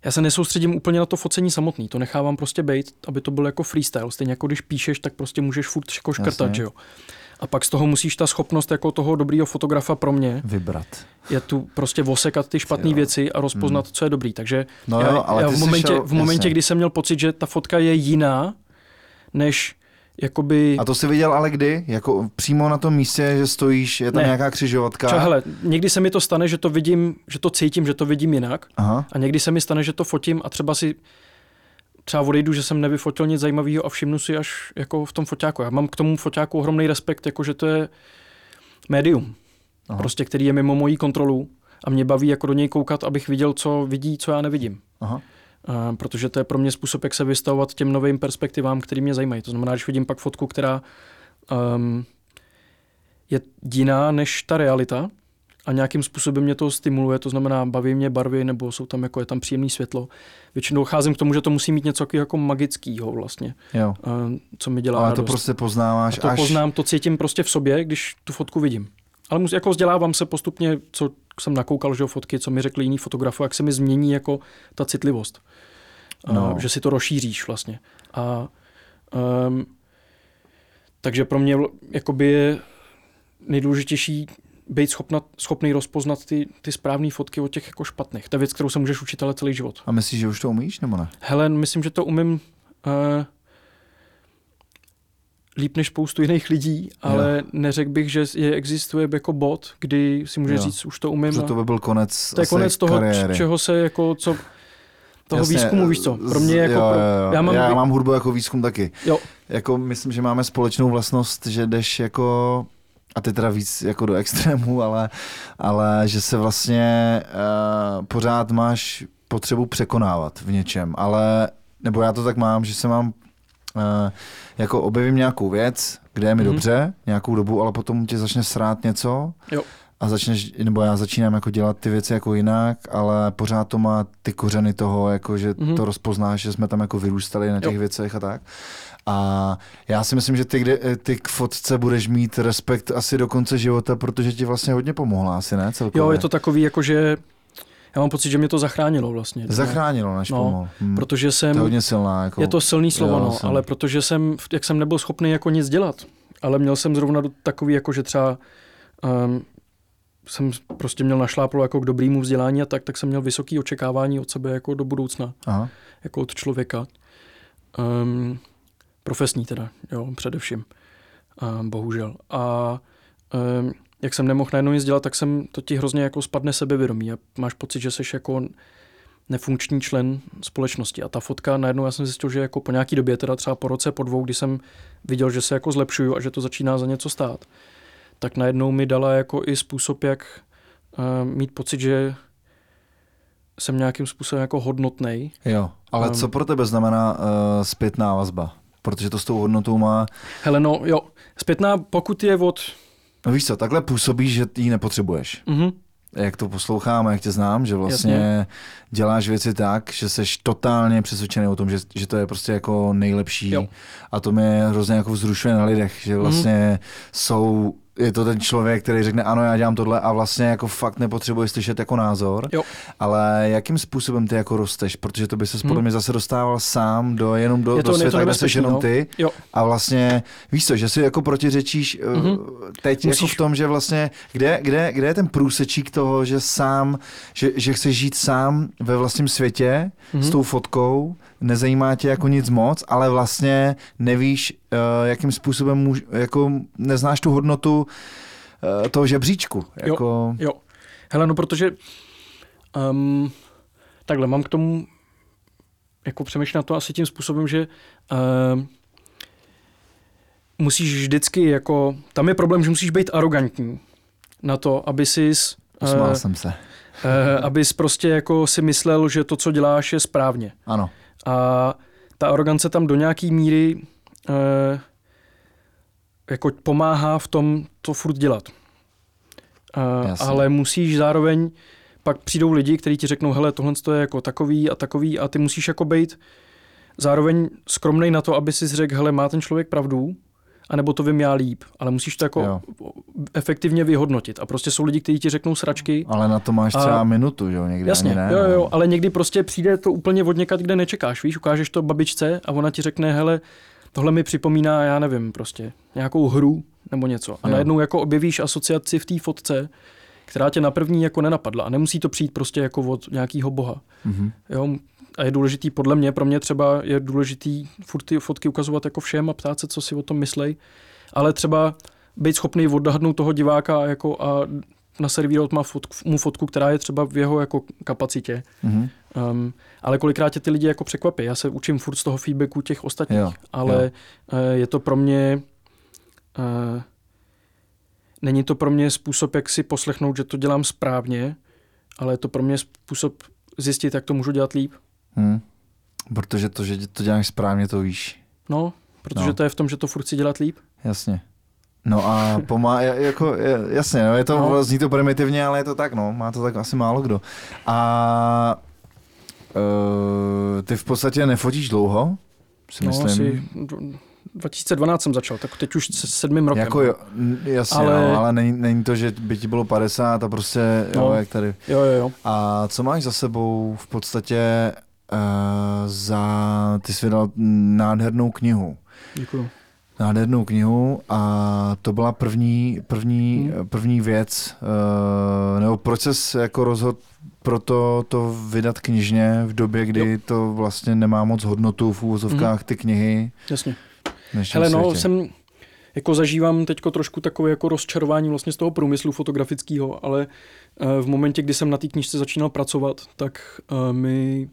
já se nesoustředím úplně na to focení samotný, to nechávám prostě být, aby to byl jako freestyle. Stejně jako když píšeš, tak prostě můžeš furt jako škrtat, že jo. A pak z toho musíš ta schopnost jako toho dobrýho fotografa pro mě vybrat. Je tu prostě vosekat ty špatné věci a rozpoznat, hmm. co je dobrý. Takže no já, jo, ale já v momentě, šel, v momentě kdy jsem měl pocit, že ta fotka je jiná, než jakoby... A to jsi viděl ale kdy? Jako přímo na tom místě, že stojíš, je tam ne. nějaká křižovatka? Třeba, hele, někdy se mi to stane, že to vidím, že to cítím, že to vidím jinak. Aha. A někdy se mi stane, že to fotím a třeba si třeba odejdu, že jsem nevyfotil nic zajímavého a všimnu si až jako v tom foťáku. Já mám k tomu foťáku ohromný respekt, jako že to je médium, Aha. prostě, který je mimo mojí kontrolu a mě baví jako do něj koukat, abych viděl, co vidí, co já nevidím. Aha protože to je pro mě způsob, jak se vystavovat těm novým perspektivám, které mě zajímají. To znamená, když vidím pak fotku, která um, je jiná než ta realita a nějakým způsobem mě to stimuluje, to znamená baví mě barvy nebo jsou tam jako je tam příjemné světlo. Většinou docházím k tomu, že to musí mít něco jako magického vlastně, jo. Uh, co mi dělá Ale radost. to prostě poznáváš a to až... poznám, to cítím prostě v sobě, když tu fotku vidím. Ale mus, jako vzdělávám se postupně, co jsem nakoukal, že fotky, co mi řekli jiní fotografové, jak se mi změní jako ta citlivost. No. Uh, že si to rozšíříš vlastně. A um, takže pro mě jakoby je nejdůležitější být schopna, schopný rozpoznat ty, ty správné fotky od těch jako špatných. To je věc, kterou se můžeš učit ale celý život. A myslíš, že už to umíš, nebo ne? Hele, myslím, že to umím uh, líp než spoustu jiných lidí, ale jo. neřekl bych, že je, existuje jako bod, kdy si může jo. říct, už to umím. Že to by byl konec To je konec toho, kariéry. čeho se jako, co, toho Jasně, výzkumu, víš co? Pro mě jako... Jo, jo, jo. Já, mám, já mám hudbu jako výzkum taky. Jo. Jako myslím, že máme společnou vlastnost, že jdeš jako a ty teda víc jako do extrému, ale, ale že se vlastně uh, pořád máš potřebu překonávat v něčem, ale nebo já to tak mám, že se mám uh, jako objevím nějakou věc, kde je mi mm-hmm. dobře nějakou dobu, ale potom tě začne srát něco jo. A začneš, nebo já začínám jako dělat ty věci jako jinak, ale pořád to má ty kořeny toho, jako že mm-hmm. to rozpoznáš, že jsme tam jako vyrůstali na těch jo. věcech a tak. A já si myslím, že ty, kde, ty k fotce budeš mít respekt asi do konce života, protože ti vlastně hodně pomohla asi, ne? Celkově. Jo, je to takový jako, že já mám pocit, že mě to zachránilo vlastně. Zachránilo, než no, pomohl. Hmm. Protože jsem... To je hodně silná. Jako... Je to silný slovo, no, jsem... ale protože jsem, jak jsem nebyl schopný jako nic dělat, ale měl jsem zrovna takový, jako že třeba um, jsem prostě měl našláplo jako k dobrýmu vzdělání a tak, tak jsem měl vysoké očekávání od sebe jako do budoucna, Aha. jako od člověka. Um, profesní teda, jo, především, um, bohužel. A um, jak jsem nemohl najednou nic dělat, tak jsem to ti hrozně jako spadne sebevědomí a máš pocit, že jsi jako nefunkční člen společnosti. A ta fotka najednou já jsem zjistil, že jako po nějaký době, teda třeba po roce, po dvou, kdy jsem viděl, že se jako zlepšuju a že to začíná za něco stát, tak najednou mi dala jako i způsob, jak uh, mít pocit, že jsem nějakým způsobem jako hodnotnej. Jo, ale um, co pro tebe znamená uh, zpětná vazba? Protože to s tou hodnotou má... Hele, no jo, zpětná, pokud je od No víš co, takhle působíš, že ji nepotřebuješ. Mm-hmm. Jak to poslouchám, jak tě znám, že vlastně Jasně. děláš věci tak, že jsi totálně přesvědčený o tom, že, že to je prostě jako nejlepší. Jo. A to mě hrozně jako vzrušuje na lidech, že vlastně mm-hmm. jsou je to ten člověk, který řekne, ano, já dělám tohle a vlastně jako fakt nepotřebuje slyšet jako názor, jo. ale jakým způsobem ty jako rosteš, protože to by se podle hmm. mě zase dostával sám do jenom do, je to, do světa, kde jsi jenom no. ty jo. a vlastně víš co, že si jako protiřečíš mm-hmm. teď Musíš... jako v tom, že vlastně kde, kde, kde je ten průsečík toho, že sám, že, že chceš žít sám ve vlastním světě mm-hmm. s tou fotkou, nezajímá tě jako nic moc, ale vlastně nevíš, uh, jakým způsobem můž, jako neznáš tu hodnotu uh, toho žebříčku. Jako... Jo, jo. Hele, no protože um, takhle, mám k tomu jako přemýšlet na to asi tím způsobem, že uh, musíš vždycky jako, tam je problém, že musíš být arrogantní na to, aby jsi uh, jsem se. Uh, abys prostě jako si myslel, že to, co děláš, je správně. Ano. A ta arogance tam do nějaký míry eh, jako pomáhá v tom to furt dělat. Eh, ale musíš zároveň, pak přijdou lidi, kteří ti řeknou, hele, tohle je jako takový a takový a ty musíš jako být zároveň skromnej na to, aby si řekl, hele, má ten člověk pravdu, anebo to vím já líp, ale musíš to jako jo. efektivně vyhodnotit. A prostě jsou lidi, kteří ti řeknou sračky. Ale na to máš třeba a... minutu, jo, někdy Jasně, ani ne. Jo, jo, ale někdy prostě přijde to úplně od někat, kde nečekáš, víš, ukážeš to babičce a ona ti řekne, hele, tohle mi připomíná, já nevím, prostě nějakou hru nebo něco. A jo. najednou jako objevíš asociaci v té fotce, která tě na první jako nenapadla. A nemusí to přijít prostě jako od nějakého boha. Mm-hmm. Jo, a je důležitý, podle mě, pro mě třeba je důležitý furt ty fotky ukazovat jako všem a ptát se, co si o tom myslej, ale třeba být schopný odhadnout toho diváka jako a naservírovat mu fotku, mu fotku, která je třeba v jeho jako kapacitě. Mm-hmm. Um, ale kolikrát tě ty lidi jako překvapí. Já se učím furt z toho feedbacku těch ostatních, jo, ale jo. Uh, je to pro mě uh, není to pro mě způsob, jak si poslechnout, že to dělám správně, ale je to pro mě způsob zjistit, jak to můžu dělat líp. Hmm. Protože to, že to děláš správně, to víš. No, protože no. to je v tom, že to furt si dělat líp. Jasně. No a pomá, jako, jasně, no, je to, no. zní to primitivně, ale je to tak, no, má to tak asi málo kdo. A uh, ty v podstatě nefotíš dlouho, si no, myslím. Asi 2012 jsem začal, tak teď už se sedmým rokem. Jako jo, jasně, ale, no, ale není, není, to, že by ti bylo 50 a prostě, no, jo, jak tady. Jo, jo, jo. A co máš za sebou v podstatě za, ty jsi vydal nádhernou knihu. Děkuju. Nádhernou knihu a to byla první, první, hmm. první věc, uh, nebo proces jako rozhod pro to, to vydat knižně v době, kdy jo. to vlastně nemá moc hodnotu v úvozovkách hmm. ty knihy. Jasně. Hele, no, jsem, jako zažívám teď trošku takové jako rozčarování vlastně z toho průmyslu fotografického, ale eh, v momentě, kdy jsem na té knižce začínal pracovat, tak eh, mi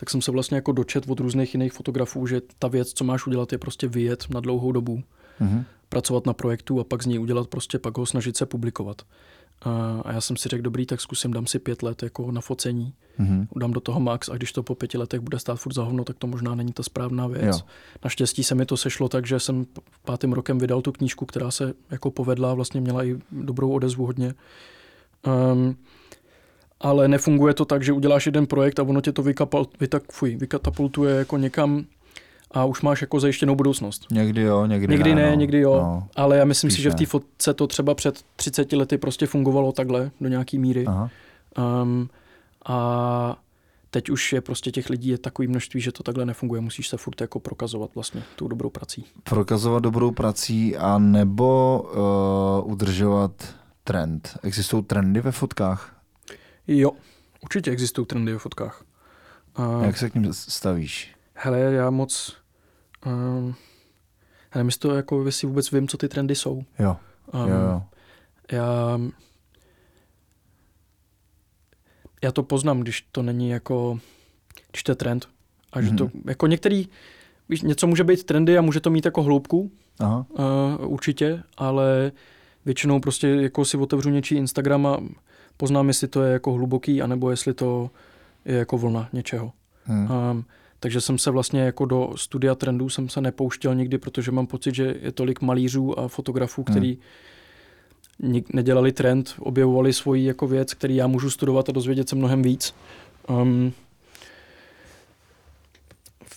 tak jsem se vlastně jako dočet od různých jiných fotografů, že ta věc, co máš udělat, je prostě vyjet na dlouhou dobu, mm-hmm. pracovat na projektu a pak z něj udělat prostě, pak ho snažit se publikovat. A já jsem si řekl, dobrý, tak zkusím, dám si pět let jako na focení, mm-hmm. dám do toho max a když to po pěti letech bude stát furt za hovno, tak to možná není ta správná věc. Jo. Naštěstí se mi to sešlo tak, že jsem pátým rokem vydal tu knížku, která se jako povedla, vlastně měla i dobrou odezvu hodně. Um, ale nefunguje to tak, že uděláš jeden projekt a ono tě to vykapal, vytak, fuj, vykatapultuje jako někam a už máš jako zajištěnou budoucnost. Někdy jo, někdy, někdy ne. ne no. někdy jo, no. ale já myslím si, že v té fotce to třeba před 30 lety prostě fungovalo takhle do nějaký míry. Aha. Um, a teď už je prostě těch lidí je takový množství, že to takhle nefunguje. Musíš se furt jako prokazovat vlastně tou dobrou prací. Prokazovat dobrou prací a nebo uh, udržovat trend. Existují trendy ve fotkách? Jo, určitě existují trendy ve fotkách. Uh, Jak se k ním stavíš? Hele, já moc... Um, hele, my to jako, jestli vůbec vím, co ty trendy jsou. Jo, um, jo, jo. Já... Já to poznám, když to není jako... Když to je trend. A mm-hmm. že to... Mhm. Jako některý... Víš, něco může být trendy a může to mít jako hloubku. Aha. Uh, určitě, ale většinou prostě jako si otevřu něčí Instagram a poznám, jestli to je jako hluboký, anebo jestli to je jako vlna něčeho. Hmm. Um, takže jsem se vlastně jako do studia trendů jsem se nepouštěl nikdy, protože mám pocit, že je tolik malířů a fotografů, který hmm. nedělali trend, objevovali svoji jako věc, který já můžu studovat a dozvědět se mnohem víc. Um,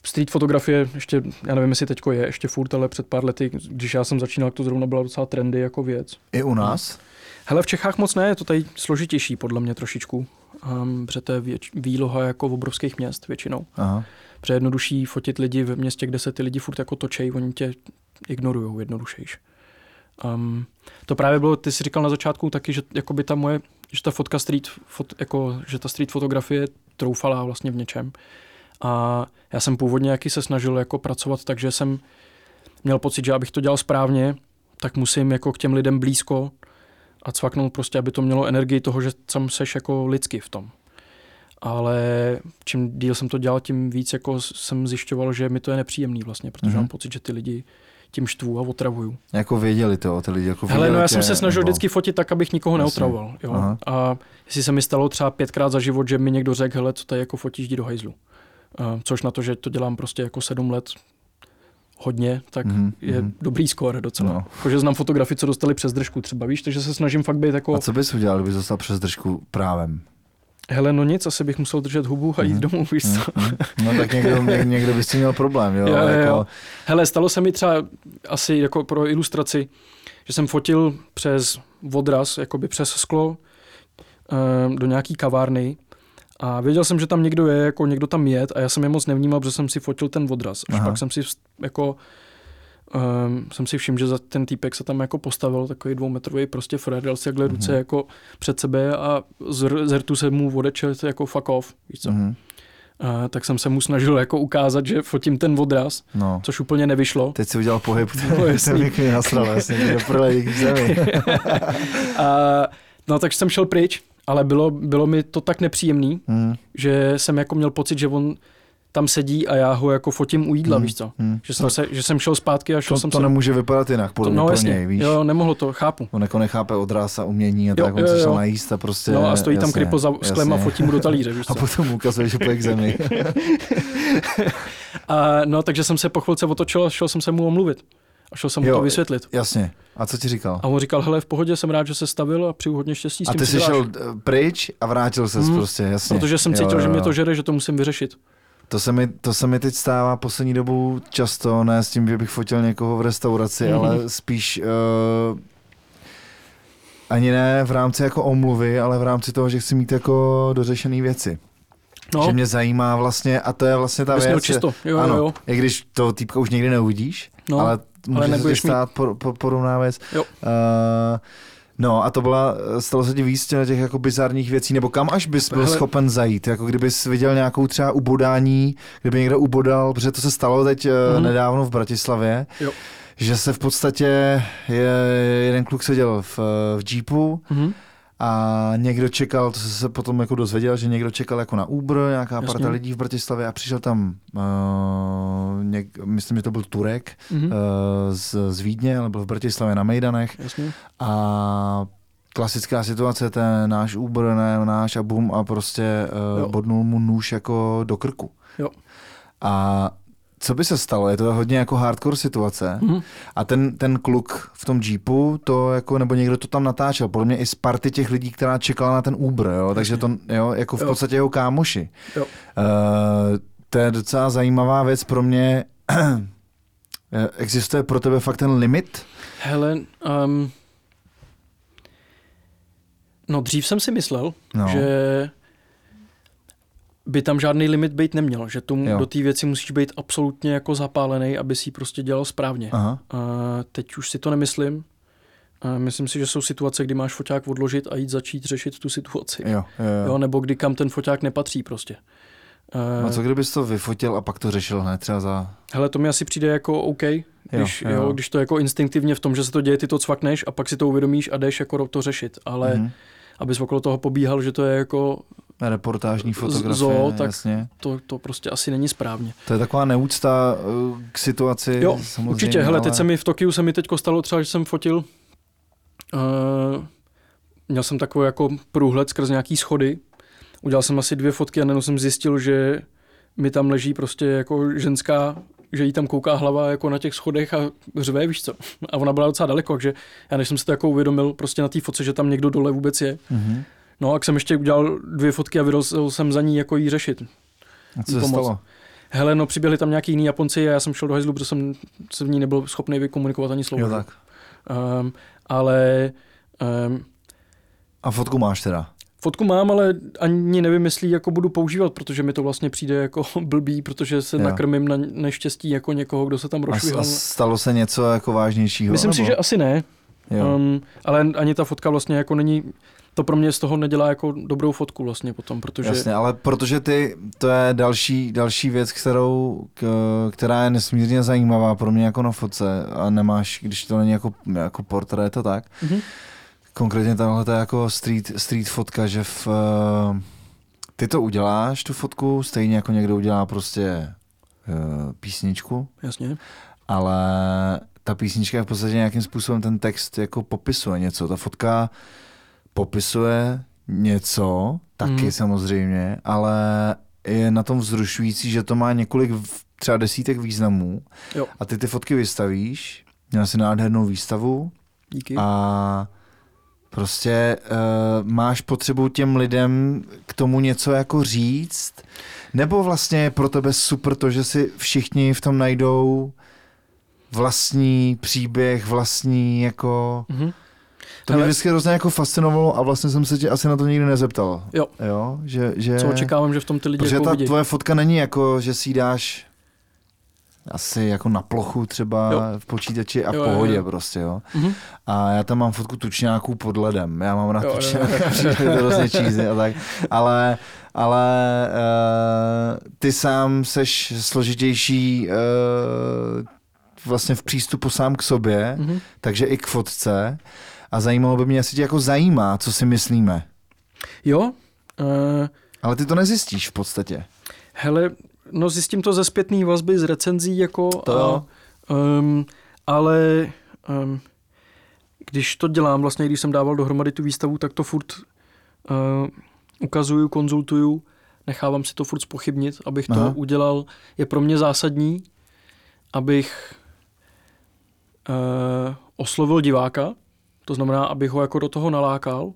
street fotografie ještě, já nevím, jestli teďko je ještě furt, ale před pár lety, když já jsem začínal, to zrovna byla docela trendy jako věc. I u nás? Hele, v Čechách moc ne, je to tady složitější podle mě trošičku. Um, protože to je věč, výloha jako v obrovských měst většinou. Aha. Protože jednodušší fotit lidi v městě, kde se ty lidi furt jako točej, oni tě ignorují jednodušejš. Um, to právě bylo, ty jsi říkal na začátku taky, že jakoby ta moje, že ta fotka street, fot, jako, že ta street fotografie troufala vlastně v něčem. A já jsem původně jaký se snažil jako pracovat takže jsem měl pocit, že abych to dělal správně, tak musím jako k těm lidem blízko a cvaknout prostě, aby to mělo energii toho, že tam seš jako lidsky v tom. Ale čím díl jsem to dělal, tím víc jako jsem zjišťoval, že mi to je nepříjemný vlastně, protože mm-hmm. mám pocit, že ty lidi tím štvu a otravuju. Jako věděli to, ty lidi jako Hele, no já tě, jsem se snažil nebo... vždycky fotit tak, abych nikoho Jasně. neotravoval. Jo? A jestli se mi stalo třeba pětkrát za život, že mi někdo řekl, hele, co tady jako fotíš, jdi do hajzlu. Uh, což na to, že to dělám prostě jako sedm let hodně, tak mm-hmm. je mhm. dobrý skóre docela. No. Jakože znám fotografii, co dostali přes držku třeba, víš, takže se snažím fakt být jako... A co bys udělal, kdybys dostal přes držku právem? Hele, no nic, asi bych musel držet hubu a jít mm. domů, víš co? Mm. No tak někdo, někdo by s tím měl problém, jo? jo, jo, jako... jo. Hele, stalo se mi třeba asi jako pro ilustraci, že jsem fotil přes odraz, jakoby přes sklo eh, do nějaký kavárny a věděl jsem, že tam někdo je, jako někdo tam je a já jsem je moc nevnímal, protože jsem si fotil ten odraz. Až Aha. pak jsem si jako um, jsem si všiml, že za ten týpek se tam jako postavil, takový dvoumetrový prostě Fred, dal si jakhle ruce uh-huh. jako před sebe a z, z rtu se mu odečel jako fuck off, víš co. Uh-huh. Uh, tak jsem se mu snažil jako ukázat, že fotím ten odraz, no. což úplně nevyšlo. Teď si udělal pohyb, no, jasný. ten nasral, jasně, do zemi. a, no tak jsem šel pryč ale bylo, bylo mi to tak nepříjemný, hmm. že jsem jako měl pocit, že on tam sedí a já ho jako fotím u jídla, hmm. víš co? Hmm. Že, jsem se, že jsem šel zpátky a šel to, jsem to se... nemůže vypadat jinak, podle to, no, jasně, něj, víš? Jo, nemohlo to, chápu. On jako nechápe odraz a umění a jo, tak, on se šel najíst a prostě... No a stojí jasně, tam kripo za sklem a fotím mu do talíře, víš co? A potom ukazuje, že pojď k zemi. a, no, takže jsem se po chvilce otočil a šel jsem se mu omluvit. A šel jsem mu to vysvětlit. Jasně. A co ti říkal? A on říkal, hele, v pohodě, jsem rád, že se stavil a přeju hodně štěstí s tím, A ty jsi šel eh, pryč a vrátil se hmm, prostě, jasně. Protože jsem cítil, jo, jo. že mě to žere, že to musím vyřešit. To se, mi, to se mi teď stává poslední dobu často, ne s tím, že bych fotil někoho v restauraci, mm-hmm. ale spíš uh, ani ne v rámci jako omluvy, ale v rámci toho, že chci mít jako dořešené věci. No. Že mě zajímá vlastně, a to je vlastně ta věc. Čisto. Jo, ano, jo. i když to týpka už někdy neuvidíš, no. ale může ale se stát mít... por, por, podobná věc. Jo. Uh, No a to byla, stalo se ti víc těch jako bizarních věcí, nebo kam až bys byl Hele. schopen zajít, jako kdybys viděl nějakou třeba ubodání, kdyby někdo ubodal, protože to se stalo teď mm-hmm. nedávno v Bratislavě, jo. že se v podstatě je, jeden kluk seděl v, v jeepu Mhm. A někdo čekal, to se potom jako dozvěděl, že někdo čekal jako na Uber, nějaká Jasně. parta lidí v Bratislavě a přišel tam, uh, něk, myslím, že to byl Turek Mhm. uh, z, z Vídně, ale byl v Bratislavě na Mejdanech Jasně. a klasická situace, ten náš Uber, ne, náš a bum a prostě Jo. uh, bodnul mu nůž jako do krku. Jo. A co by se stalo? Je to hodně jako hardcore situace. Mhm. A ten, ten kluk v tom jeepu, to jako, nebo někdo to tam natáčel, podle mě i z party těch lidí, která čekala na ten Uber, jo? takže to jo, jako v Jo. podstatě jeho kámoši. Jo. Uh, to je docela zajímavá věc pro mě. Eh, Existuje pro tebe fakt ten limit? Hele, um, no dřív jsem si myslel, No. že by tam žádný limit být neměl, že tomu, Jo. do té věci musíš být absolutně jako zapálený, aby si ji prostě dělal správně. Aha. A teď už si to nemyslím. A myslím si, že jsou situace, kdy máš foťák odložit a jít začít řešit tu situaci. Jo, jo, jo. Jo, nebo kdy kam ten foťák nepatří prostě. A co kdybys to vyfotil a pak to řešil hned třeba za... hele, to mi asi přijde jako OK, když, jo, jo. když to jako instinktivně v tom, že se to děje, ty to cvakneš a pak si to uvědomíš a jdeš jako to řešit. Ale Mhm. abys okolo toho pobíhal, že to je jako, Reportážní fotografie, zoo, tak- jasně. to, to prostě asi není správně. To je taková neúcta uh, k situaci. Jo, samozřejmě, Určitě, hele, ale... teď se mi v Tokiu se mi teď stalo třeba, že jsem fotil, uh, měl jsem takový jako průhled skrz nějaký schody, udělal jsem asi dvě fotky a najednou jsem zjistil, že mi tam leží prostě jako ženská, že jí tam kouká hlava jako na těch schodech a řve, víš co. A ona byla docela daleko, takže já než jsem si to jako uvědomil prostě na té fotce, že tam někdo dole vůbec je. Mhm. No a jak jsem ještě udělal dvě fotky a vydal jsem za ní jako jí řešit. A co se stalo? Hele, no přiběhli tam nějaký jiný Japonci a já jsem šel do hajzlu, protože jsem se v ní nebyl schopný vykomunikovat ani slovo. Jo, tak. Um, ale um, A fotku máš teda? fotku mám, ale ani nevím, jestli jako budu používat, protože mi to vlastně přijde jako blbý, protože se Jo. nakrmím na neštěstí jako někoho, kdo se tam A, rošvihal. a stalo se něco jako vážnějšího? Myslím si, nebo? že asi ne, Jo. um, ale ani ta fotka vlastně jako není, to pro mě z toho nedělá jako dobrou fotku vlastně potom, protože Jasně, ale protože ty, to je další, další věc, kterou, k, která je nesmírně zajímavá pro mě jako na fotce a nemáš, když to není jako, jako portrét a tak. Mhm. Konkrétně tahle to je jako street, street fotka, že v, eh, ty to uděláš, tu fotku, stejně jako někdo udělá prostě eh, písničku, jasně, ale ta písnička v podstatě nějakým způsobem ten text jako popisuje něco. Ta fotka popisuje něco, taky Mhm. samozřejmě, ale je na tom vzrušující, že to má několik třeba desítek významů Jo. a ty ty fotky vystavíš, měl si nádhernou výstavu díky. a prostě uh, máš potřebu těm lidem k tomu něco jako říct, nebo vlastně je pro tebe super to, že si všichni v tom najdou vlastní příběh, vlastní jako... Mhm. To mě Hele. vždycky hrozně jako fascinovalo a vlastně jsem se tě asi na to nikdy nezeptal. Jo. Jo, že... že... Co očekávám, že v tom ty lidi Protože jako ta vidí. tvoje fotka není jako, že si dáš asi jako na plochu třeba Jo. v počítači a v Jo, jo, pohodě jo. prostě, jo. Mhm. A já tam mám fotku tučňáků pod ledem. Já mám rád Jo, jo, jo. tučňáka, přijde to hrozně cheesy a tak. Ale, ale uh, ty sám seš složitější uh, vlastně v přístupu sám k sobě, Mhm. takže i k fotce. A zajímalo by mě, jestli tě jako zajímá, co si myslíme. Jo, uh, Ale ty to nezjistíš v podstatě. Hele, no zjistím to ze zpětné vazby, z recenzí, jako, To jo. a, um, ale um, když to dělám, vlastně když jsem dával dohromady tu výstavu, tak to furt uh, ukazuju, konzultuju, nechávám si to furt spochybnit, abych to Aha. udělal. Je pro mě zásadní, abych uh, oslovil diváka, to znamená, abych ho jako do toho nalákal,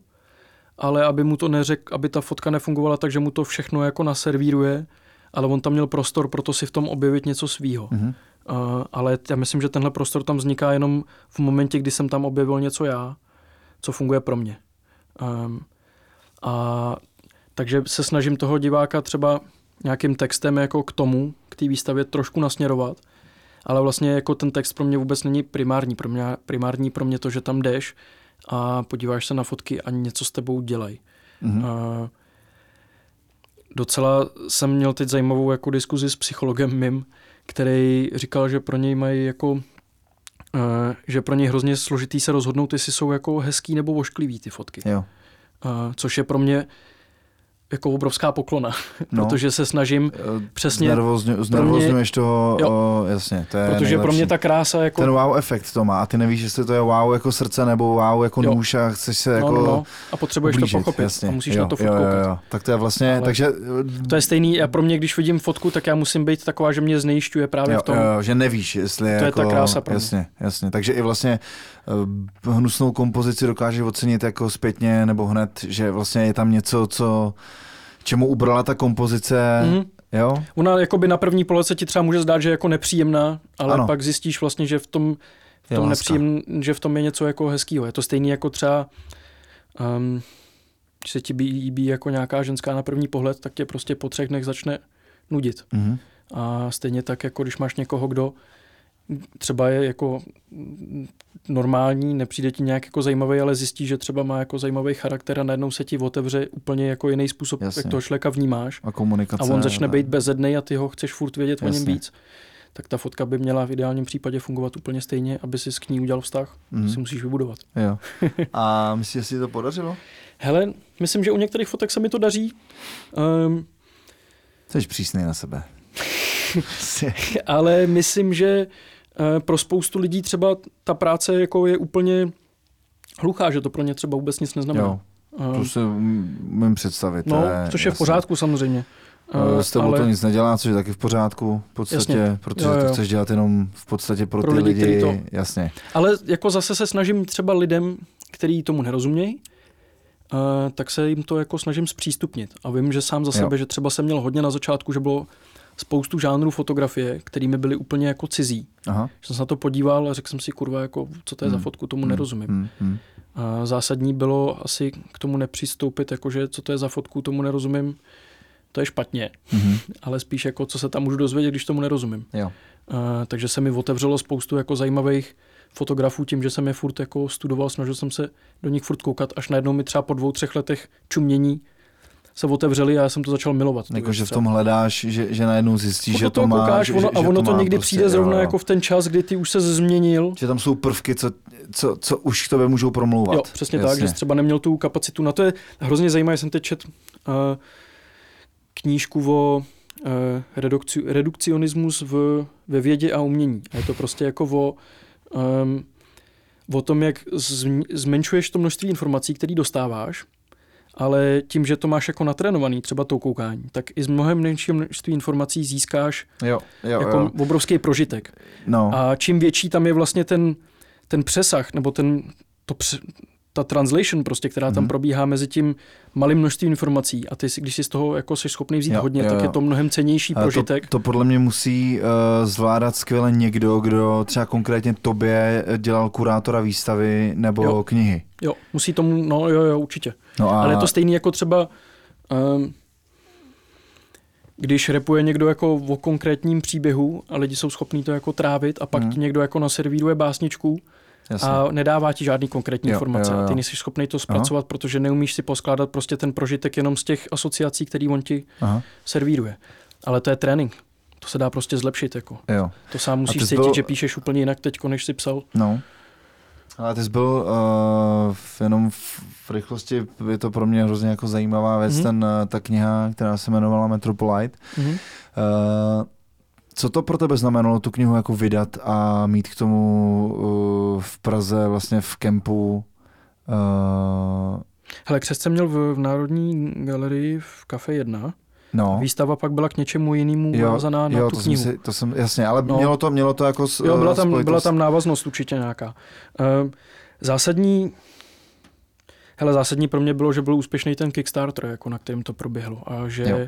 ale aby mu to neřekl, aby ta fotka nefungovala tak, že mu to všechno jako naservíruje, ale on tam měl prostor pro to si v tom objevit něco svýho. Mhm. Uh, ale já myslím, že tenhle prostor tam vzniká jenom v momentě, kdy jsem tam objevil něco já, co funguje pro mě. Um, a takže se snažím toho diváka třeba nějakým textem jako k tomu, k té výstavě trošku nasměrovat, ale vlastně jako ten text pro mě vůbec není primární. Pro mě, primární pro mě to, že tam jdeš a podíváš se na fotky a něco s tebou dělají. Mhm. Uh, docela jsem měl teď zajímavou jako diskuzi s psychologem mým, který říkal, že pro něj mají jako uh, že pro ně hrozně složitý se rozhodnout, jestli jsou jako hezký nebo vošklivý ty fotky. Jo. Uh, což je pro mě jako obrovská poklona, no. protože se snažím uh, přesně... Znervozňu, znervozňuješ toho, jo, o, jasně, to je Protože nejlepší. pro mě ta krása jako... Ten wow efekt to má a ty nevíš, jestli to je wow jako srdce nebo wow jako jo. nůž a chceš se jako... No, no, no. A potřebuješ ublížit, to pochopit jasně. a musíš jo, na to fotku jo, jo, jo. Tak to je vlastně, Ale takže... To je stejný, a pro mě, když vidím fotku, tak já musím být taková, že mě znejišťuje právě jo, v tom. Jo, že nevíš, jestli je To jako, je ta krása pro mě. Jasně, jasně. Takže i vlastně uh, hnusnou kompozici dokážeš ocenit jako zpětně nebo hned, že vlastně je tam něco, co čemu ubrala ta kompozice, mm-hmm. jo? Ona jakoby na první pohled se ti třeba může zdát, že je jako nepříjemná, ale ano. pak zjistíš vlastně, že v tom, v tom nepříjem, že v tom je něco jako hezkýho. Je to stejný jako třeba, um, když se ti líbí jako nějaká ženská na první pohled, tak tě prostě po třech dnech začne nudit. Mm-hmm. A stejně tak, jako když máš někoho, kdo třeba je jako normální, nepřijde ti nějak jako zajímavý, ale zjistí, že třeba má jako zajímavý charakter a najednou se ti otevře úplně jako jiný způsob, Jasně. jak toho člověka vnímáš. A komunikace. A on začne být bezednej a ty ho chceš furt vědět Jasně. o něm víc. Tak ta fotka by měla v ideálním případě fungovat úplně stejně, aby si s k ní udělal vztah. Mm. Si musíš vybudovat. Jo. A myslíš, že si to podařilo? Hele, myslím, že u některých fotek se mi to daří. Um, Jsi přísný na sebe. ale myslím, že pro spoustu lidí třeba ta práce jako je úplně hluchá, že to pro ně třeba vůbec nic neznamená. Jo, to si můžu představit. No, je, což je v pořádku samozřejmě. S tebou ale... to nic nedělá, což je taky v pořádku, v podstatě, jasně. protože jo, jo. to chceš dělat jenom v podstatě pro, pro ty lidi, lidi to... jasně. Ale jako zase se snažím třeba lidem, kteří tomu nerozumějí, uh, tak se jim to jako snažím zpřístupnit. A vím, že sám za jo. sebe, že třeba jsem měl hodně na začátku, že bylo spoustu žánrů fotografie, kterými byly úplně jako cizí. Aha. Že jsem se na to podíval a řekl jsem si, kurva, jako, co to je hmm. za fotku, tomu hmm. nerozumím. Hmm. Hmm. A zásadní bylo asi k tomu nepřistoupit, jakože co to je za fotku, tomu nerozumím, to je špatně. Hmm. Ale spíš jako, co se tam můžu dozvědět, když tomu nerozumím. Jo. A, takže se mi otevřelo spoustu jako zajímavých fotografů tím, že jsem je furt jako studoval, snažil jsem se do nich furt koukat, až najednou mi třeba po dvou, třech letech čumění se otevřeli a já jsem to začal milovat. Jako, že v tom hledáš, že, že najednou zjistíš, že to, to má. Koukáš, ono, že, a ono to, to někdy prostě, přijde zrovna jo, jako v ten čas, kdy ty už se změnil. Že tam jsou prvky, co, co, co už k tobě můžou promlouvat. Jo, přesně Jasně. tak, že jsi třeba neměl tu kapacitu. Na to je hrozně zajímavé, jsem teď čet uh, knížku o uh, redukci, redukcionismus v, ve vědě a umění. A je to prostě jako o, um, o tom, jak zmenšuješ to množství informací, které dostáváš ale tím, že to máš jako natrénovaný, třeba tou koukání, tak i z mnohem menšího množství informací získáš jo, jo, jako jo. obrovský prožitek. No. A čím větší tam je vlastně ten, ten přesah, nebo ten, to, ta translation prostě, která tam mm-hmm. probíhá mezi tím malým množstvím informací a ty, když si z toho jako jsi schopný vzít jo, hodně, jo, tak je to mnohem cenější prožitek. To, to podle mě musí uh, zvládat skvěle někdo, kdo třeba konkrétně tobě dělal kurátora výstavy nebo jo. knihy. Jo, musí tomu, no jo, jo, určitě. No a... Ale je to stejný jako třeba, um, když repuje někdo jako o konkrétním příběhu a lidi jsou schopní to jako trávit a pak hmm. ti někdo jako naservíruje básničku, Jasně. a nedává ti žádný konkrétní jo, informace. Jo, jo. A ty nejsi schopný to zpracovat, Aha. protože neumíš si poskládat prostě ten prožitek jenom z těch asociací, který on ti Aha. servíruje. Ale to je trénink. To se dá prostě zlepšit. Jako. Jo. To sám musíš cítit, byl... že píšeš úplně jinak teď, než jsi psal. No. Ale ty jsi byl uh, jenom v, v rychlosti, je to pro mě hrozně jako zajímavá věc, mm-hmm. ten, ta kniha, která se jmenovala Metropolite. Mm-hmm. Uh, co to pro tebe znamenalo tu knihu jako vydat a mít k tomu uh, v Praze vlastně v kempu? Uh... Hele, křest jsem měl v, v Národní galerii v Kafe 1. No. Výstava pak byla k něčemu jinému navázaná na jo, tu to knihu. Si, to jsem, jasně, ale no. mělo, to, mělo to jako s, Jo, byla tam, byla tam návaznost určitě nějaká. Uh, zásadní Hele, zásadní pro mě bylo, že byl úspěšný ten Kickstarter, jako na kterém to proběhlo. A že jo.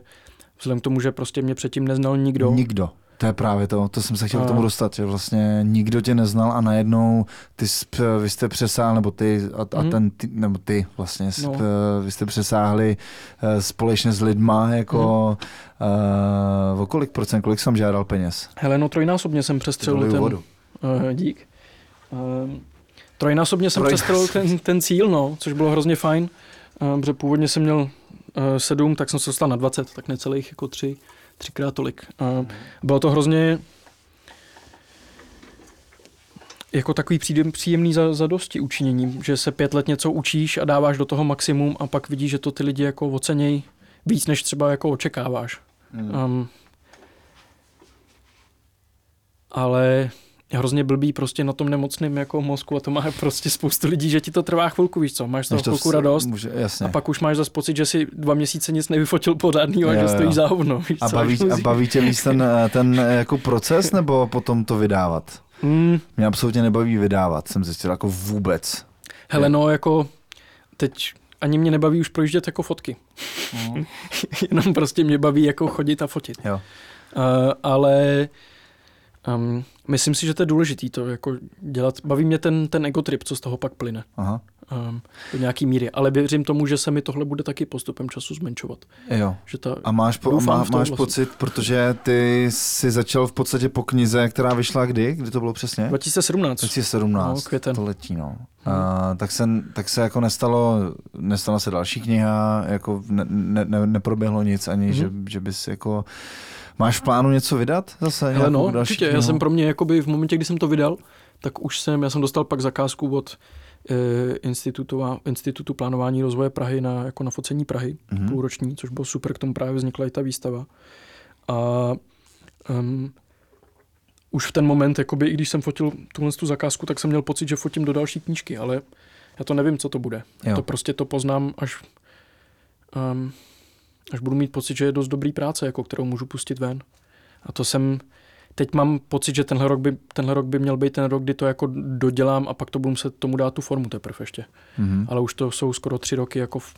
vzhledem k tomu, že prostě mě předtím neznal nikdo. Nikdo. To je právě to, to jsem se chtěl a... k tomu dostat, že vlastně nikdo tě neznal a najednou ty, vy jste přesáhli, nebo ty a, a mm. ten, ty, nebo ty vlastně, no. vy jste přesáhli uh, společně s lidma, jako mm. uh, o kolik procent, kolik jsem žádal peněz? Hele, no trojnásobně jsem přestřelil ten, vodu. Uh, dík. Uh, trojnásobně jsem přestřelil ten, ten cíl, no, což bylo hrozně fajn, uh, protože původně jsem měl uh, sedm, tak jsem se dostal na 20, tak necelých jako tři třikrát tolik. A bylo to hrozně jako takový příjem- příjemný za, zadosti učinění, že se pět let něco učíš a dáváš do toho maximum a pak vidíš, že to ty lidi jako ocenějí víc, než třeba jako očekáváš. Mm. Um, ale hrozně blbý prostě na tom nemocném jako mozku a to má prostě spoustu lidí, že ti to trvá chvilku, víš co, máš z toho Než to chvilku radost Může, jasně. a pak už máš zase pocit, že si dva měsíce nic nevyfotil pořádnýho a že jo. stojíš za hovno, víš A co, baví, až a baví tě víc ten, ten jako proces, nebo potom to vydávat? Mm, Mě absolutně nebaví vydávat, jsem zjistil, jako vůbec. hele no, jako teď ani mě nebaví už projíždět jako fotky. Mhm. Jenom prostě mě baví jako chodit a fotit. Jo. Uh, ale um, myslím si, že to je důležitý to jako dělat. Baví mě ten, ten egotrip, co z toho pak plyne. Aha. Um, do nějaký míry. Ale věřím tomu, že se mi tohle bude taky postupem času zmenšovat. Jo. Že ta, A máš, po, má, máš vlastně. pocit, protože ty jsi začal v podstatě po knize, která vyšla kdy? Kdy to bylo přesně? 2017. 2017, No, květen. to letí, no. A, tak, se, tak se jako nestalo, nestala se další kniha, jako ne, ne, ne, neproběhlo nic ani, Mhm. že, že bys jako... Máš v plánu něco vydat zase? Hele, no, další určitě. Já knihu? jsem pro mě, jakoby v momentě, kdy jsem to vydal, tak už jsem, já jsem dostal pak zakázku od eh, institutu, institutu plánování rozvoje Prahy na, jako na focení Prahy, Mhm. mm-hmm. půlroční, což bylo super, k tomu právě vznikla i ta výstava. A um, už v ten moment, jakoby, i když jsem fotil tuhle tu zakázku, tak jsem měl pocit, že fotím do další knížky, ale já to nevím, co to bude. Jo. To prostě to poznám, až, um, až budu mít pocit, že je dost dobrý práce, jako, kterou můžu pustit ven. A to jsem, teď mám pocit, že tenhle rok by, tenhle rok by měl být ten rok, kdy to jako dodělám a pak to budu muset tomu dát tu formu teprve ještě. Mhm. Ale už to jsou skoro tři roky, jako v,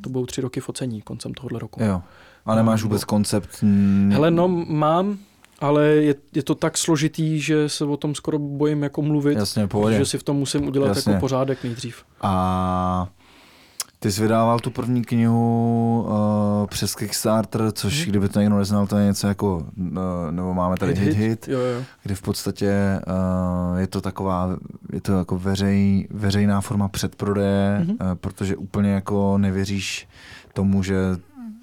to budou tři roky focení koncem tohohle roku. Jo. A nemáš vůbec koncept? mm, Hele, no mám, ale je, je to tak složitý, že se o tom skoro bojím jako mluvit, Jasně, pohodě. protože si v tom musím udělat Jasně. jako pořádek nejdřív. A ty jsi vydával tu první knihu uh, přes Kickstarter, což Mhm. kdyby to někdo neznal, to je něco jako, uh, nebo máme tady hit, hit, hit Jo, jo. kdy v podstatě uh, je to taková, je to jako veřej, veřejná forma předprodeje, Mhm. uh, protože úplně jako nevěříš tomu, že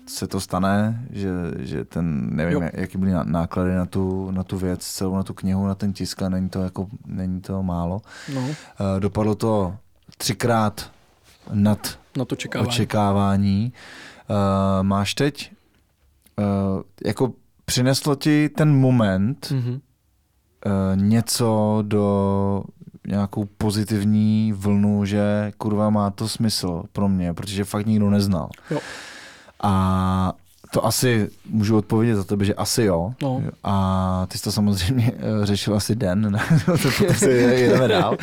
se to stane, že, že ten, nevím, Jo. jaký byly ná- náklady na tu, na tu věc, celou na tu knihu, na ten tisk a není to jako, není to málo. No, Uh, dopadlo to třikrát nad na to čekávám. očekávání. Uh, máš teď, uh, jako přineslo ti ten moment Mhm. uh, něco do nějakou pozitivní vlnu, že kurva má to smysl pro mě, protože fakt nikdo neznal. Jo. A to asi, můžu odpovědět za tebe, že asi jo. No. A ty jsi to samozřejmě eh, řešil asi den, ne? to, si jedeme dál.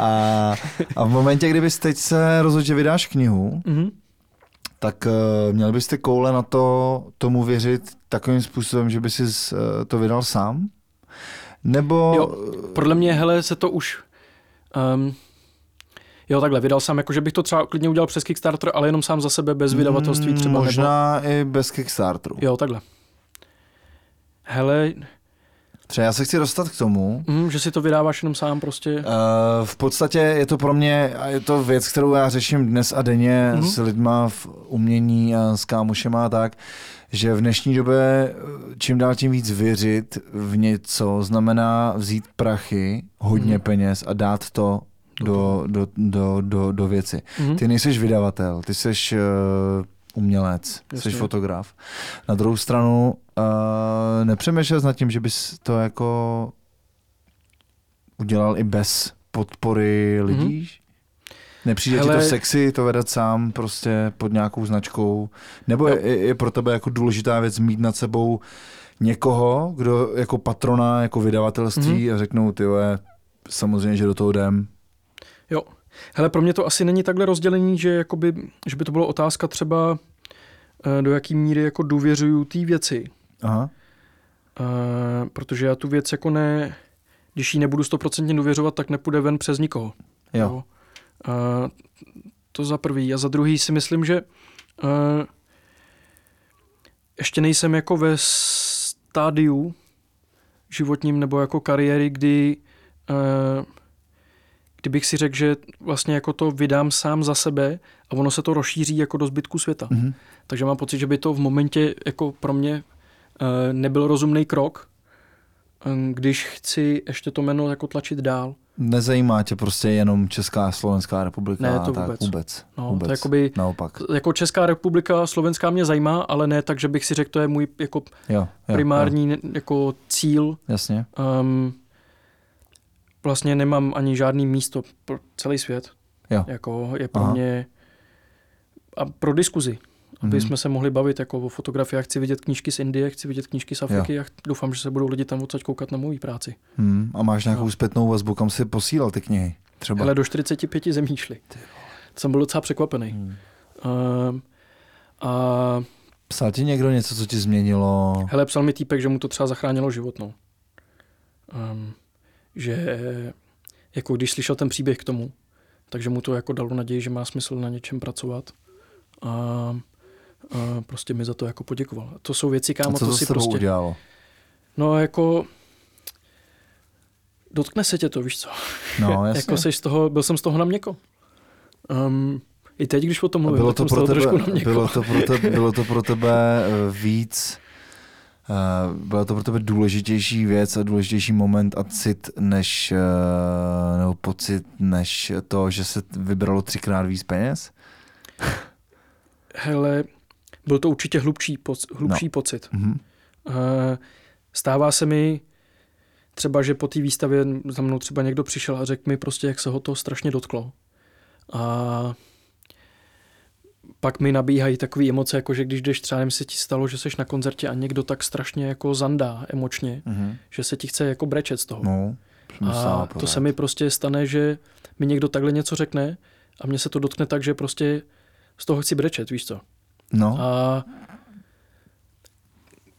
A, a v momentě, kdybys teď se rozhodl, že vydáš knihu, Mhm. tak uh, měl byste koule na to tomu věřit takovým způsobem, že by si uh, to vydal sám? Nebo... Jo, Podle mě, hele, se to už... Um, jo, takhle, vydal jsem, jako že bych to třeba klidně udělal přes Kickstarter, ale jenom sám za sebe, bez vydavatelství třeba. Nebo, Možná i bez Kickstarteru. jo, takhle. Hele, Třeba já se chci dostat k tomu, mm, že si to vydáváš jenom sám prostě. Uh, v podstatě je to pro mě, a je to věc, kterou já řeším dnes a denně mm-hmm. s lidma v umění a s kámošema a tak, že v dnešní době eh, čím dál tím víc věřit v něco znamená vzít prachy, hodně Mhm. peněz a dát to do, do, do, do, do věci. Mhm. Ty nejseš vydavatel, ty jsi uh, umělec, jsi Jasně. fotograf. Na druhou stranu uh, nepřemýšlel nad tím, že bys to jako udělal i bez podpory lidí? Mm-hmm. Nepřijde Hele... ti to sexy, to vedat sám prostě pod nějakou značkou? Nebo je, je pro tebe jako důležitá věc mít nad sebou někoho, kdo jako patrona, jako vydavatelství mm-hmm. a řeknou, ty samozřejmě, že do toho jdem. Jo. Hele, pro mě to asi není takhle rozdělení, že, jakoby, že by to bylo otázka třeba, eh, do jaký míry jako důvěřuju té věci. Aha. Uh, protože já tu věc jako ne, když jí nebudu stoprocentně důvěřovat, tak nepůjde ven přes nikoho. Jo. Uh, to za prvý. A za druhý si myslím, že uh, ještě nejsem jako ve stádiu životním nebo jako kariéry, kdy kdybych si řekl, že vlastně jako to vydám sám za sebe a ono se to rozšíří jako do zbytku světa. Mhm. Takže mám pocit, že by to v momentě jako pro mě uh, nebyl rozumný krok um, když chci ještě to jméno jako tlačit dál. Nezajímá tě prostě jenom Česká a Slovenská republika? Ne, to a tak vůbec. vůbec. No, vůbec. To jakoby, Naopak. jako Česká republika, Slovenská mě zajímá, ale ne tak, že bych si řekl, to je můj jako Jo, jo, primární Jo, jako cíl. jasně. Um, vlastně nemám ani žádný místo pro celý svět. Jo. Jako je pro Aha. mě a pro diskuzi. Aby Mhm. jsme se mohli bavit jako o fotografii. Já chci vidět knížky z Indie, chci vidět knížky z Afriky a doufám, že se budou lidi tam odsaď koukat na moji práci. Hmm. A máš nějakou No. zpětnou vazbu, kam si posílal ty knihy? Třeba. Ale do 45 zemí šli. To jsem byl docela překvapený. Hmm. Um, a Psal ti někdo něco, co ti změnilo? hele, psal mi týpek, že mu to třeba zachránilo život, no. Um, že jako když slyšel ten příběh k tomu, takže mu to jako dalo naději, že má smysl na něčem pracovat. A, a prostě mi za to jako poděkoval. To jsou věci, A kámo, co to to si prostě... udělalo? No jako... Dotkne se tě to, víš co? No, jasně. jako seš z toho, byl jsem z toho na měko. Um, I teď, když o tom A mluvím, bylo to, pro toho trošku na tebe, měko. bylo, to pro tebe, bylo to pro tebe eh, víc, byla to pro tebe důležitější věc a důležitější moment a cit, než, eh, nebo pocit, než to, že se vybralo třikrát víc peněz? Hele, byl to určitě hlubší, poc, hlubší no. pocit. Mhm. Eh, Stává se mi třeba, že po té výstavě za mnou třeba někdo přišel a řekl mi prostě, jak se ho to strašně dotklo. A pak mi nabíhají takové emoce, jako že když jdeš třeba, nevím, se ti stalo, že jsi na koncertě a někdo tak strašně jako zandá emočně, Mhm. že se ti chce jako brečet z toho. No, a to se mi prostě stane, že mi někdo takhle něco řekne a mě se to dotkne tak, že prostě z toho chci brečet, víš co. No, A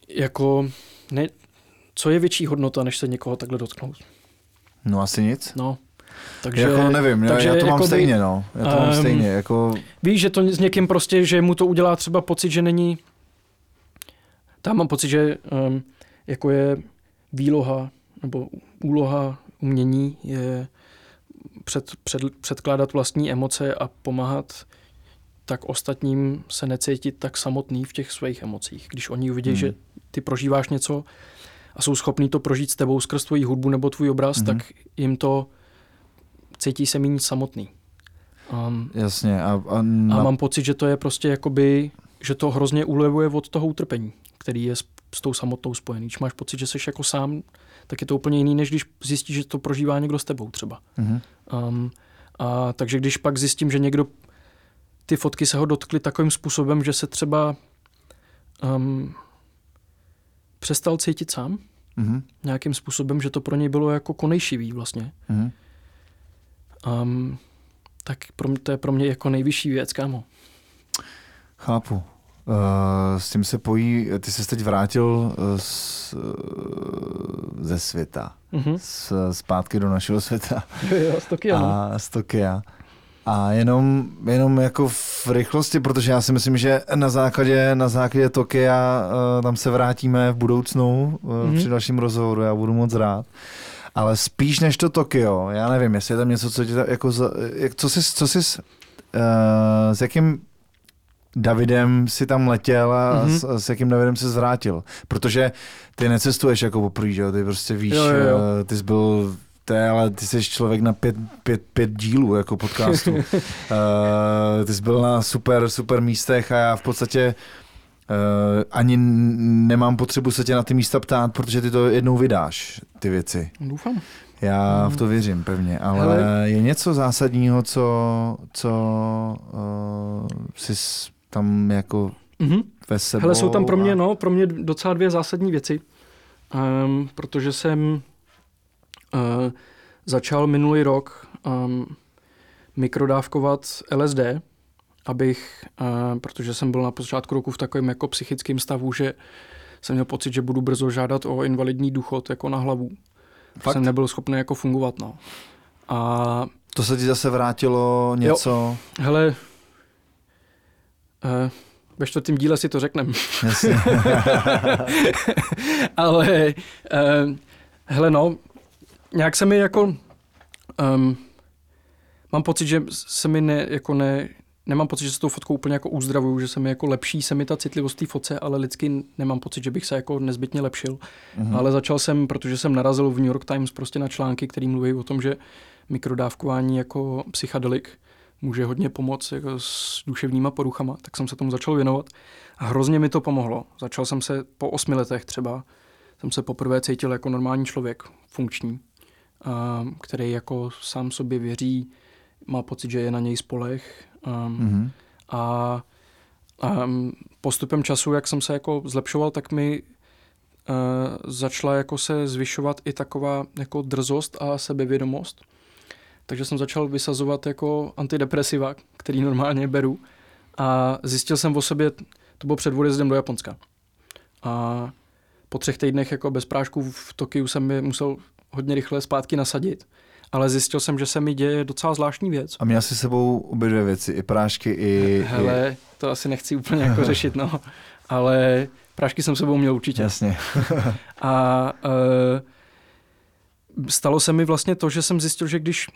jako, ne, co je větší hodnota, než se někoho takhle dotknout? no asi nic. No, takže, jako nevím, takže já, já to mám jakoby, stejně, no. Já to mám ehm, stejně, jako, Víš, že to s někým prostě, že mu to udělá třeba pocit, že není, tam mám pocit, že um, jako je výloha nebo úloha umění je před, před, předkládat vlastní emoce a pomáhat tak ostatním se necítit tak samotný v těch svých emocích. Když oni uvidí, Hmm. že ty prožíváš něco a jsou schopní to prožít s tebou skrz tvoji hudbu nebo tvůj obraz, Mhm. tak jim to cítí se méně samotný. Um, jasně. A, a, a na, mám pocit, že to je prostě jakoby, že to hrozně ulevuje od toho utrpení, který je s, s tou samotnou spojený. Když máš pocit, že jsi jako sám, tak je to úplně jiný, než když zjistíš, že to prožívá někdo s tebou třeba. mhm. Um, a takže když pak zjistím, že někdo ty fotky se ho dotkly takovým způsobem, že se třeba um, přestal cítit sám Mhm. nějakým způsobem, že to pro něj bylo jako konejšivý vlastně. Mhm. Um, tak pro mě, to je pro mě jako nejvyšší věc, kámo. Chápu. Uh, s tím se pojí, ty se teď vrátil eh, z, eh, ze světa, Mhm. z, zpátky do našeho světa Jo, z Tokia, no. a z Tokia. A jenom, jenom jako v rychlosti, protože já si myslím, že na základě, na základě Tokia uh, tam se vrátíme v budoucnu uh, Mhm. při dalším rozhovoru, já budu moc rád. Ale spíš než to Tokio, já nevím, jestli je tam něco, co ti jako, za, jak, co jsi, co jsi uh, s jakým Davidem si tam letěl a Mhm. s, s jakým Davidem se zvrátil. Protože ty necestuješ jako poprvé, že jo? ty prostě víš, Jo, jo, jo. eh, ty jsi byl to je, ale ty jsi člověk na pět, pět, pět dílů jako podcastu. uh, ty jsi byl na super, super místech a já v podstatě uh, ani n- nemám potřebu se tě na ty místa ptát, protože ty to jednou vydáš, ty věci. Doufám. Já v to věřím pevně, ale Hele. je něco zásadního, co, co uh, jsi tam jako Mhm. ve sebou. Hele, jsou tam pro mě, a- no, pro mě docela dvě zásadní věci, um, protože jsem uh, začal minulý rok um, mikrodávkovat LSD, abych, uh, protože jsem byl na počátku roku v takovém jako psychickém stavu, že jsem měl pocit, že budu brzo žádat o invalidní důchod jako na hlavu. Fakt? Jsem nebyl schopný jako fungovat, no. A To se ti zase vrátilo něco? hele, uh, ve čtvrtém díle si to řekneme. Jasně. Ale uh, hele no, nějak se mi jako um, mám pocit, že se mi ne, jako ne, nemám pocit, že se tou fotkou úplně jako uzdravuju, že se mi jako lepší se mi ta citlivost té fotce, ale lidsky nemám pocit, že bych se jako nezbytně lepšil. Mm-hmm. Ale začal jsem, protože jsem narazil v New York Times prostě na články, které mluví o tom, že mikrodávkování jako psychadelik může hodně pomoct jako s duševníma poruchama, tak jsem se tomu začal věnovat. A hrozně mi to pomohlo. Začal jsem se po osmi letech třeba, jsem se poprvé cítil jako normální člověk, funkční, a, který jako sám sobě věří, má pocit, že je na něj spolech. Um, mm-hmm. A um, postupem času, jak jsem se jako zlepšoval, tak mi uh, začala jako se zvyšovat i taková jako drzost a sebevědomost. Takže jsem začal vysazovat jako antidepresiva, který normálně beru. A zjistil jsem o sobě, to bylo před odjezdem do Japonska. A po třech týdnech jako bez prášků v Tokiu jsem je musel hodně rychle zpátky nasadit ale zjistil jsem, že se mi děje docela zvláštní věc. A měl si sebou obě dvě věci, i prášky, i... Hele, to asi nechci úplně jako řešit, no. Ale prášky jsem sebou měl určitě. Jasně. a uh, stalo se mi vlastně to, že jsem zjistil, že když...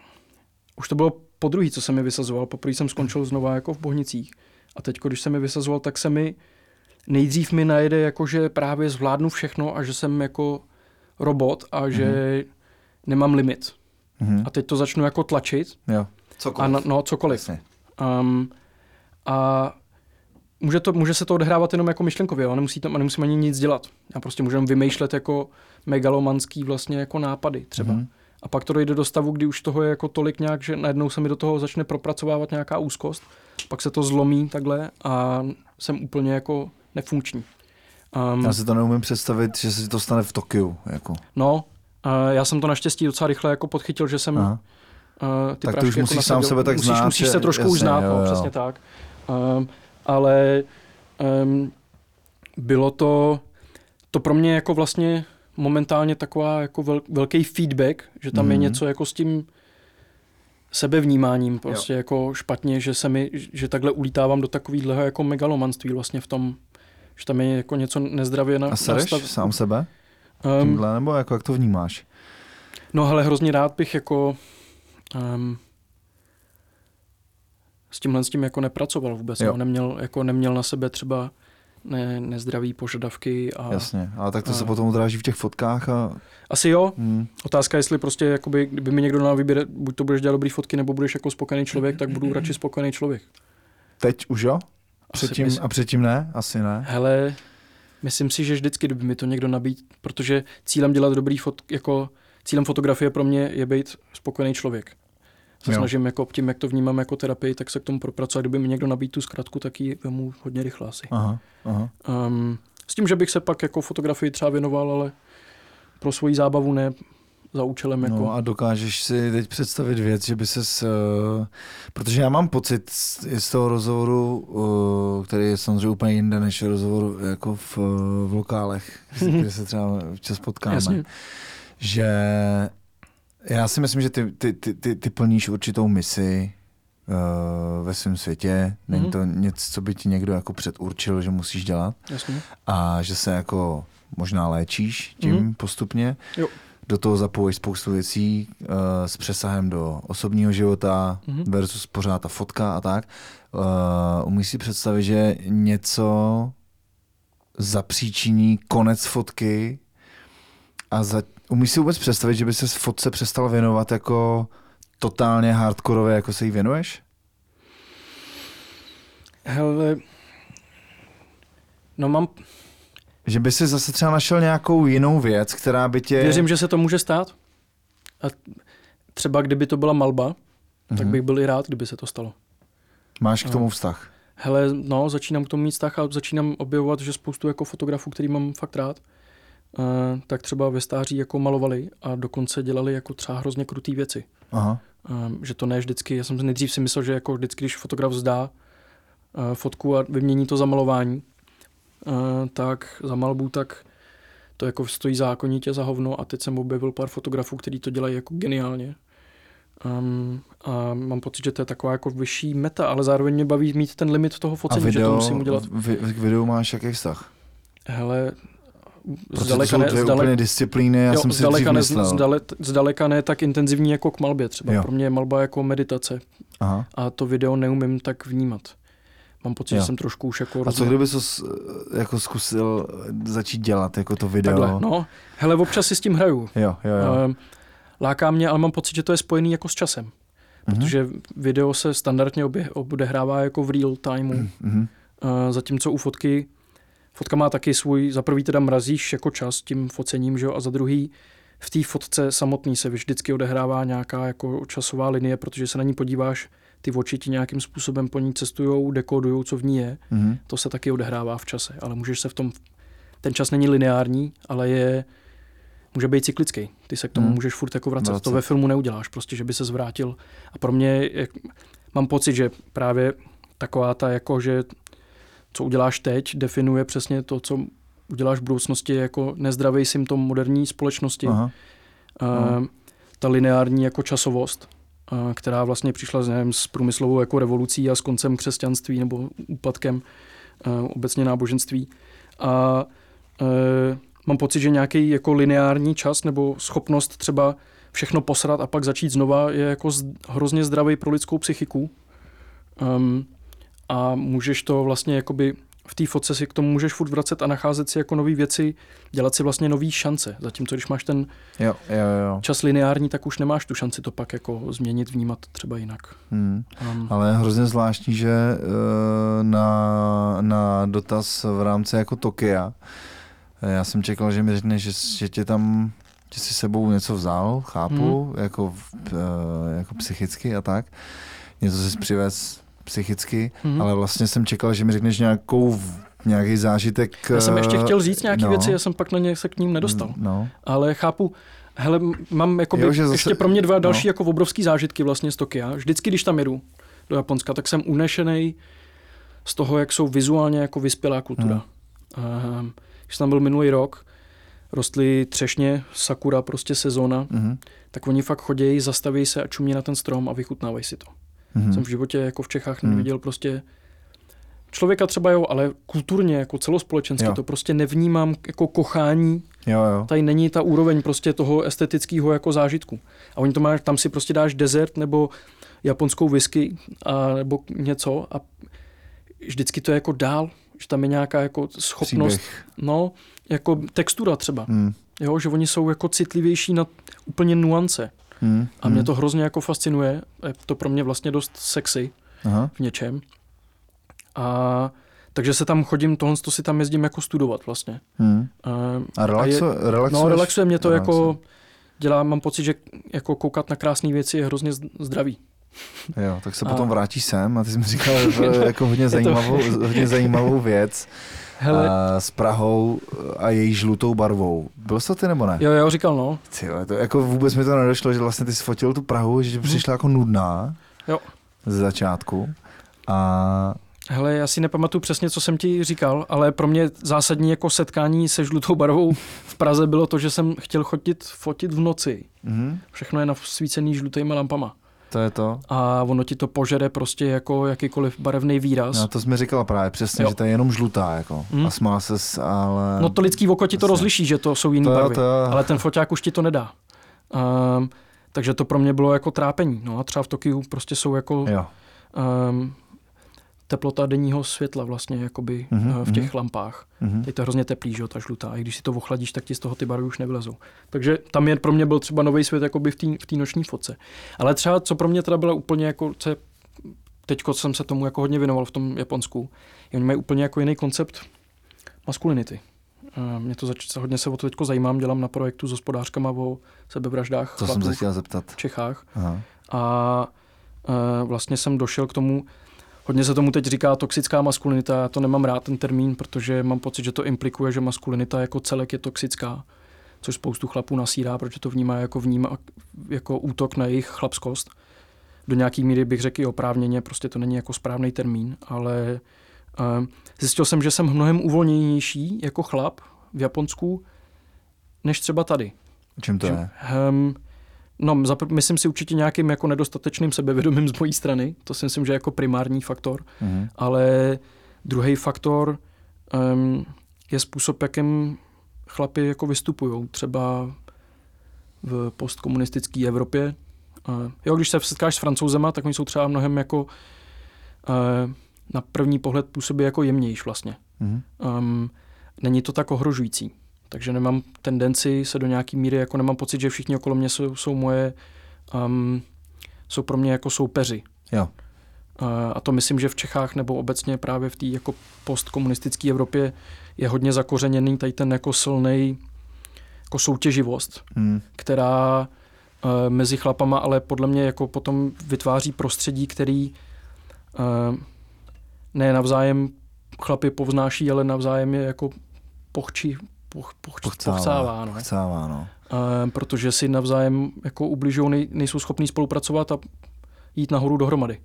Už to bylo po druhý, co jsem mi vysazoval, poprvé jsem skončil znova jako v Bohnicích. A teď, když jsem mi vysazoval, tak se mi nejdřív mi najede, jako že právě zvládnu všechno a že jsem jako robot a že mm-hmm. nemám limit. Mm-hmm. A teď to začnu jako tlačit. Jo. Cokoliv. A no, cokoliv. Um, a může, to, může se to odehrávat jenom jako myšlenkově, ale nemusí to, nemusím ani nic dělat. Já prostě můžu vymýšlet jako megalomanský vlastně jako nápady třeba. Mm-hmm. A pak to dojde do stavu, kdy už toho je jako tolik nějak, že najednou se mi do toho začne propracovávat nějaká úzkost, pak se to zlomí takhle a jsem úplně jako nefunkční. Um, Já si to neumím představit, že se to stane v Tokiu. Jako. No, já jsem to naštěstí docela rychle jako podchytil, že jsem Aha. Uh, ty tak ty už jako musíš nasadil. sám sebe tak musíš, znát. Musíš se trošku jasně, už znát, jo, no, jo. přesně tak. Um, ale um, bylo to, to pro mě jako vlastně momentálně taková jako vel, velký feedback, že tam mm. je mhm. něco jako s tím sebevnímáním prostě jo. jako špatně, že se mi, že takhle ulítávám do takového jako megalomanství vlastně v tom, že tam je jako něco nezdravě na, A sereš nastav... sám sebe? Um, Tímhle, nebo jako jak to vnímáš? No ale hrozně rád bych jako um, s tímhle s tím jako nepracoval vůbec. No. Neměl, jako neměl na sebe třeba ne, nezdravý požadavky. A, Jasně, ale tak to a, se potom odráží v těch fotkách. A... Asi jo. Hmm. Otázka, jestli prostě, jakoby, kdyby mi někdo na výběr, buď to budeš dělat dobrý fotky, nebo budeš jako spokojený člověk, tak budu radši spokojený člověk. Teď už jo? Předtím, Asi, a předtím ne? Asi ne. Hele, Myslím si, že vždycky, kdyby mi to někdo nabít, protože cílem dělat dobrý fot, jako cílem fotografie pro mě je být spokojený člověk. Se jo. snažím jako tím, jak to vnímám jako terapii, tak se k tomu propracovat. Kdyby mi někdo nabít tu zkratku, tak ji vemu hodně rychle asi. Aha, aha. Um, s tím, že bych se pak jako fotografii třeba věnoval, ale pro svoji zábavu ne za účelem. No jako... A dokážeš si teď představit věc, že by ses, uh, protože já mám pocit z, z toho rozhovoru, uh, který je samozřejmě úplně jinde než rozhovor jako v, v lokálech, kde se třeba včas potkáme, Jasně. že já si myslím, že ty, ty, ty, ty, ty plníš určitou misi uh, ve svém světě. Není mm-hmm. to něco, co by ti někdo jako předurčil, že musíš dělat. Jasně. A že se jako možná léčíš tím mm-hmm. postupně. Jo do toho zapojíš spoustu věcí uh, s přesahem do osobního života mm-hmm. versus pořád ta fotka a tak. Uh, umíš si představit, že něco zapříčiní konec fotky a za, umíš si vůbec představit, že by se fotce přestal věnovat jako totálně hardkorové, jako se jí věnuješ? Hele, no mám, že by si zase třeba našel nějakou jinou věc, která by tě... Věřím, že se to může stát. A třeba kdyby to byla malba, mm-hmm. tak mhm. bych byl i rád, kdyby se to stalo. Máš k tomu vztah? Hele, no, začínám k tomu mít vztah a začínám objevovat, že spoustu jako fotografů, který mám fakt rád, uh, tak třeba ve stáří jako malovali a dokonce dělali jako třeba hrozně krutý věci. Aha. Uh, že to ne vždycky, já jsem nejdřív si myslel, že jako vždycky, když fotograf zdá uh, fotku a vymění to za malování, Eh, tak za malbu, tak to jako stojí zákonitě za hovno a teď jsem objevil pár fotografů, kteří to dělají jako geniálně. Um, a mám pocit, že to je taková jako vyšší meta, ale zároveň mě baví mít ten limit toho focení, video, že to musím udělat. V, k videu máš jaký vztah? Hele, zdaleka ne, zdaleka, úplně disciplíny, já jo, jsem si zdaleka ne. Zdale, zdaleka ne tak intenzivní jako k malbě třeba. Jo. Pro mě je malba jako meditace. Aha. a to video neumím tak vnímat. Mám pocit, Jo. že jsem trošku už jako... A co kdyby jsi jako zkusil začít dělat jako to video? Takhle, no. Hele, občas si s tím hraju. Jo, jo, jo. Ehm, Láká mě, ale mám pocit, že to je spojený jako s časem. Mhm. Protože video se standardně obě, odehrává jako v real timeu, Mhm. Eh, zatímco u fotky, fotka má taky svůj, za prvý teda mrazíš jako čas tím focením, že jo, a za druhý v té fotce samotný se vždycky odehrává nějaká jako časová linie, protože se na ní podíváš, ty oči ti nějakým způsobem po ní cestujou, dekodujou, co v ní je. Mhm. To se taky odehrává v čase, ale můžeš se v tom, ten čas není lineární, ale je, může být cyklický. Ty se k tomu Hmm. můžeš furt jako vracet. Vracet. To ve filmu neuděláš, prostě, že by se zvrátil. A pro mě, jak, mám pocit, že právě taková ta, jako, že co uděláš teď, definuje přesně to, co uděláš v budoucnosti jako nezdravý symptom moderní společnosti. Aha. Uh, ta lineární jako časovost, která vlastně přišla nevím, s průmyslovou jako revolucí a s koncem křesťanství nebo úpadkem uh, obecně náboženství. A uh, mám pocit, že nějaký jako lineární čas nebo schopnost třeba všechno posrat a pak začít znova je jako hrozně zdravý pro lidskou psychiku. Um, a můžeš to vlastně jakoby v té fotce si k tomu můžeš furt vracet a nacházet si jako nové věci, dělat si vlastně nové šance. Zatímco když máš ten Jo, jo, jo. čas lineární, tak už nemáš tu šanci to pak jako změnit, vnímat třeba jinak. Hmm. Um, Ale je hrozně zvláštní, že eh, na, na dotaz v rámci jako Tokia, eh, já jsem čekal, že mi řekne, že, že tě tam, že si sebou něco vzal, chápu, Hmm. jako, eh, jako psychicky a tak. Něco jsi přivez psychicky, Mhm. ale vlastně jsem čekal, že mi řekneš nějakou, nějaký zážitek. já jsem ještě eh, chtěl říct nějaké no. věci, já jsem pak na ně se k ním nedostal. No, Ale chápu, hele, mám jakoby, Jo, zase- ještě pro mě dva další no. jako obrovský zážitky vlastně z Tokia. Vždycky, když tam jedu do Japonska, tak jsem unešený z toho, jak jsou vizuálně jako vyspělá kultura. Um, když jsem tam byl minulý rok, rostly třešně, sakura, prostě sezóna, mhm, tak oni fakt chodějí, zastaví se a čumí na ten strom a vychutnávají si to. Mhm. Jsem v životě jako v Čechách Hmm. neviděl prostě člověka třeba jo, ale kulturně, jako celospolečensky, Jo. to prostě nevnímám jako kochání. Jo, jo. Tady není ta úroveň prostě toho estetického jako zážitku. A oni to máš, tam si prostě dáš desert nebo japonskou whisky a, nebo něco a vždycky to je jako dál, že tam je nějaká jako schopnost, Příběh. no, jako textura třeba, Hmm. jo, že oni jsou jako citlivější na úplně nuance. Hmm. A mě hmm. to hrozně jako fascinuje, je to pro mě vlastně dost sexy Aha. v něčem. A takže se tam chodím, tohle to si tam jezdím jako studovat vlastně. Hmm. A relaxu, je- relaxuješ? no, relaxuje mě to Relaxuje. jako, dělá, mám pocit, že jako koukat na krásné věci je hrozně zdravý. Jo, tak se A- potom vrátíš sem a ty jsi mi říkal že jako hodně to- zajímavou, hodně zajímavou věc Hele, a, s Prahou a její žlutou barvou. Byl jsi to ty nebo ne? jo, jo, říkal, no. Ty, jo, to, jako vůbec mi to nedošlo, že vlastně ty jsi fotil tu Prahu, že ti přišla jako nudná Mhm. Jo. ze začátku. A Hele, já si nepamatuju přesně, co jsem ti říkal, ale pro mě zásadní jako setkání se žlutou barvou v Praze bylo to, že jsem chtěl chodit fotit v noci. mhm, Všechno je nasvícený žlutýma lampama. To je to. A ono ti to požere prostě jako jakýkoliv barevný výraz. No, to jsi mi říkala právě přesně, Jo. že to je jenom žlutá, jako. Mhm. A smál ses, ale... No to lidský oko ti to rozliší, že to jsou jiné barvy. to. Ale ten foťák už ti to nedá. Um, takže to pro mě bylo jako trápení. No a třeba v Tokiu prostě jsou jako Jo. um, teplota denního světla vlastně jakoby mm-hmm, v těch mhm. lampách. Mhm. Teď to je hrozně teplý, že jo, ta žlutá. A i když si to ochladíš, tak ti z toho ty barvy už nevylezou. Takže tam je pro mě byl třeba nový svět jakoby v té v noční fotce. Ale třeba, co pro mě teda bylo úplně jako, co je, teďko jsem se tomu jako hodně věnoval v tom Japonsku, je, oni mají úplně jako jiný koncept maskulinity. A Mě to zač- hodně se o to teďko zajímám, dělám na projektu s hospodářkama o sebevraždách To jsem se chtěl zeptat. v Čechách. Aha. A e, vlastně jsem došel k tomu, hodně se tomu teď říká toxická maskulinita, já to nemám rád ten termín, protože mám pocit, že to implikuje, že maskulinita jako celek je toxická, což spoustu chlapů nasírá, protože to vnímá jako, vnímá jako útok na jejich chlapskost. Do nějaký míry bych řekl i oprávněně, prostě to není jako správný termín, ale e, zjistil jsem, že jsem mnohem uvolněnější jako chlap v Japonsku, než třeba tady. Čím to je? Um, no, zapr- myslím si určitě nějakým jako nedostatečným sebevědomím z mojí strany. To si myslím, že je jako primární faktor. Mhm. Ale druhý faktor um, je způsob, jakým chlapi jako vystupují. Třeba v postkomunistické Evropě Uh, jo, když se setkáš s francouzema, tak oni jsou třeba mnohem jako uh, na první pohled působí jako jemnější vlastně. Mm-hmm. Um, není to tak ohrožující. Takže nemám tendenci se do nějaký míry, jako nemám pocit, že všichni okolo mě jsou, jsou moje, um, jsou pro mě jako soupeři. Jo. Uh, a to myslím, že v Čechách nebo obecně právě v té jako postkomunistické Evropě je hodně zakořeněný tady ten jako silný jako soutěživost, hmm. která uh, mezi chlapama, ale podle mě jako potom vytváří prostředí, který uh, ne navzájem chlapy povznáší, ale navzájem je jako pochčí, poch, poch, pochcává, pochcává, no. pochcává no. Uh, protože si navzájem jako ubližují, nej, nejsou schopní spolupracovat a jít nahoru dohromady.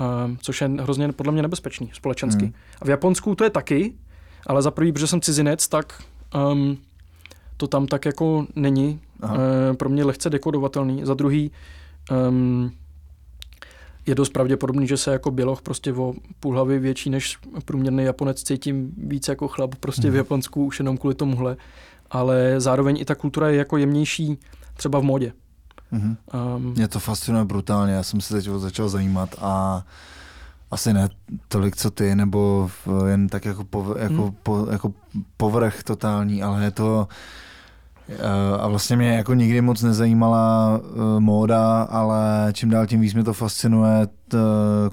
Uh, což je hrozně podle mě nebezpečný společensky. Hmm. A v Japonsku to je taky, ale za prvý, protože jsem cizinec, tak um, to tam tak jako není. Uh, pro mě lehce dekodovatelný. Za druhý, um, je dost pravděpodobný, že se jako běloch prostě o půl hlavy větší než průměrný Japonec cítím víc jako chlap prostě v Japonsku už jenom kvůli tomuhle. Ale zároveň i ta kultura je jako jemnější třeba v modě. Mm-hmm. Um, Mě to fascinuje brutálně, já jsem se teď začal zajímat a asi ne tolik, co ty, nebo jen tak jako, po, jako, mm. po, jako povrch totální, ale je to a vlastně mě jako nikdy moc nezajímala uh, móda, ale čím dál tím víc mě to fascinuje. T,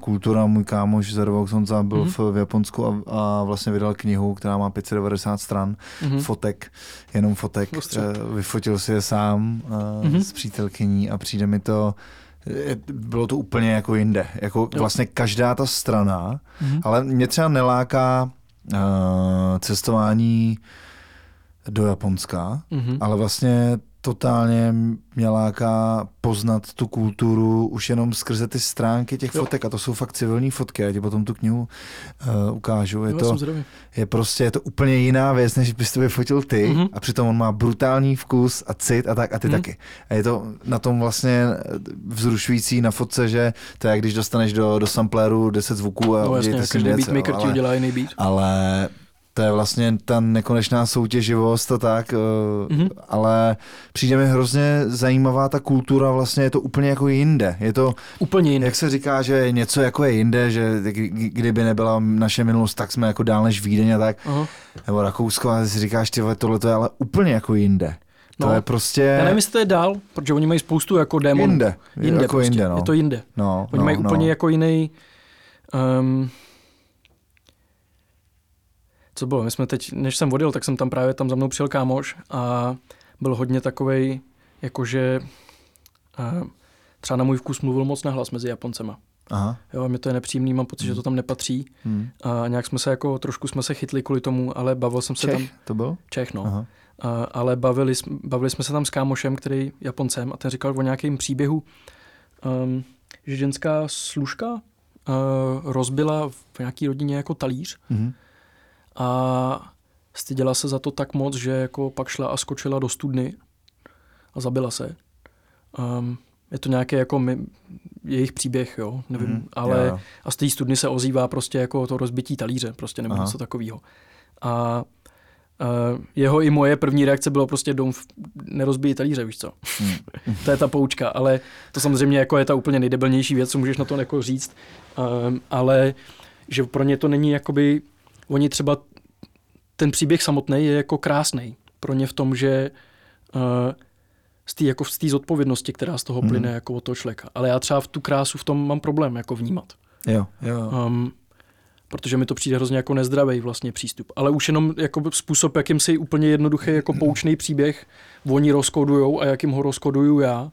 kultura, můj kámoš Zervok Sonza byl mm-hmm. v, Japonsku a, a vlastně vydal knihu, která má 590 stran mm-hmm. fotek, jenom fotek. Uh, vyfotil si je sám mm-hmm. s přítelkyní a přijde mi to bylo to úplně jako jinde. Jako jo. vlastně každá ta strana, mm-hmm. ale mě třeba neláká uh, cestování do Japonska, mm-hmm. ale vlastně totálně mě láká poznat tu kulturu už jenom skrze ty stránky těch jo. fotek a to jsou fakt civilní fotky, já ti potom tu knihu uh, ukážu. Je, jo, to, je prostě je to úplně jiná věc, než bys to vyfotil ty mm-hmm. a přitom on má brutální vkus a cit a tak a ty mm-hmm. taky. A je to na tom vlastně vzrušující na fotce, že to je jak když dostaneš do, do sampléru 10 zvuků a no, jasně, každý beatmaker ti udělá jiný beat. Ale to je vlastně ta nekonečná soutěživost a tak, mm-hmm. ale přijde mi hrozně zajímavá ta kultura, vlastně je to úplně jako jinde. Je to úplně jinde. Jak se říká, že něco jako je jinde, že kdyby nebyla naše minulost, tak jsme jako dál než Vídeň a tak, uh-huh. nebo Rakousko a si říkáš, ty tohle to je ale úplně jako jinde. No, to je prostě... Já nevím, jestli to je dál, protože oni mají spoustu jako démonů. Jinde. Jinde jako prostě. jinde, no. Je to jinde. No, oni no, mají no. úplně jako jiný... Um, co bylo? My jsme teď, než jsem vodil, tak jsem tam právě tam za mnou přijel kámoš a byl hodně takovej, jakože uh, třeba na můj vkus mluvil moc nahlas mezi Japoncema. Aha. Jo, mě to je nepříjemný, mám pocit, hmm. že to tam nepatří. Hmm. A nějak jsme se jako, trošku jsme se chytli kvůli tomu, ale bavil jsem se Čech, tam... to byl? Čech, no. Aha. A, ale bavili, bavili jsme se tam s kámošem, který Japoncem, a ten říkal o nějakém příběhu, um, že ženská služka uh, rozbila v nějaký rodině jako talíř hmm a styděla se za to tak moc, že jako pak šla a skočila do studny a zabila se. Um, je to nějaký jako my, jejich příběh, jo, nevím, mm, ale yeah. a z té studny se ozývá prostě jako to rozbití talíře, prostě nebo něco takového. A Uh, jeho i moje první reakce bylo prostě dom nerozbíjí talíře, víš co. Mm. to je ta poučka, ale to samozřejmě jako je ta úplně nejdebilnější věc, co můžeš na to jako říct, um, ale že pro ně to není jakoby oni třeba ten příběh samotný je jako krásný pro ně v tom, že uh, z té jako z zodpovědnosti, která z toho plyne mm. jako od toho člověka. Ale já třeba v tu krásu v tom mám problém jako vnímat. Jo, jo. Um, protože mi to přijde hrozně jako nezdravý vlastně přístup. Ale už jenom jako způsob, jakým si úplně jednoduchý jako poučný příběh oni rozkodujou a jakým ho rozkoduju já,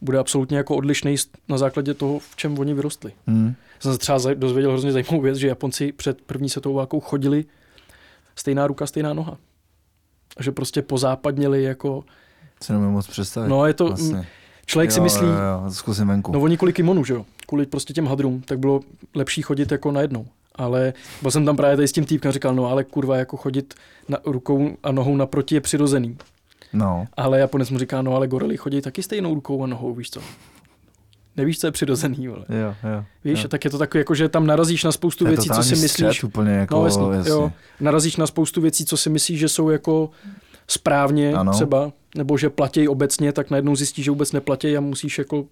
bude absolutně jako odlišný na základě toho, v čem oni vyrostli. Mm. Jsem se třeba dozvěděl hrozně zajímavou věc, že Japonci před první světovou válkou chodili stejná ruka, stejná noha. A že prostě pozápadněli jako... Se nemůžu moc představit. No je to... Vlastně. Člověk jo, si myslí... Jo, jo, zkusím venku. No oni kvůli kimonu, že jo? Kvůli prostě těm hadrům, tak bylo lepší chodit jako najednou. Ale byl jsem tam právě tady s tím týpkem říkal, no ale kurva, jako chodit na, rukou a nohou naproti je přirozený. No. Ale Japonec mu říká, no ale gorily chodí taky stejnou rukou a nohou, víš co? Nevíš, co je přirozený, vole. Jo, jo, Víš, jo. tak je to takové, jako, že tam narazíš na spoustu věcí, co si myslíš. Úplně jako, no, jasně, jasně. Jo, narazíš na spoustu věcí, co si myslíš, že jsou jako správně ano. třeba nebo že platí obecně, tak najednou zjistí, že vůbec neplatí a musíš jako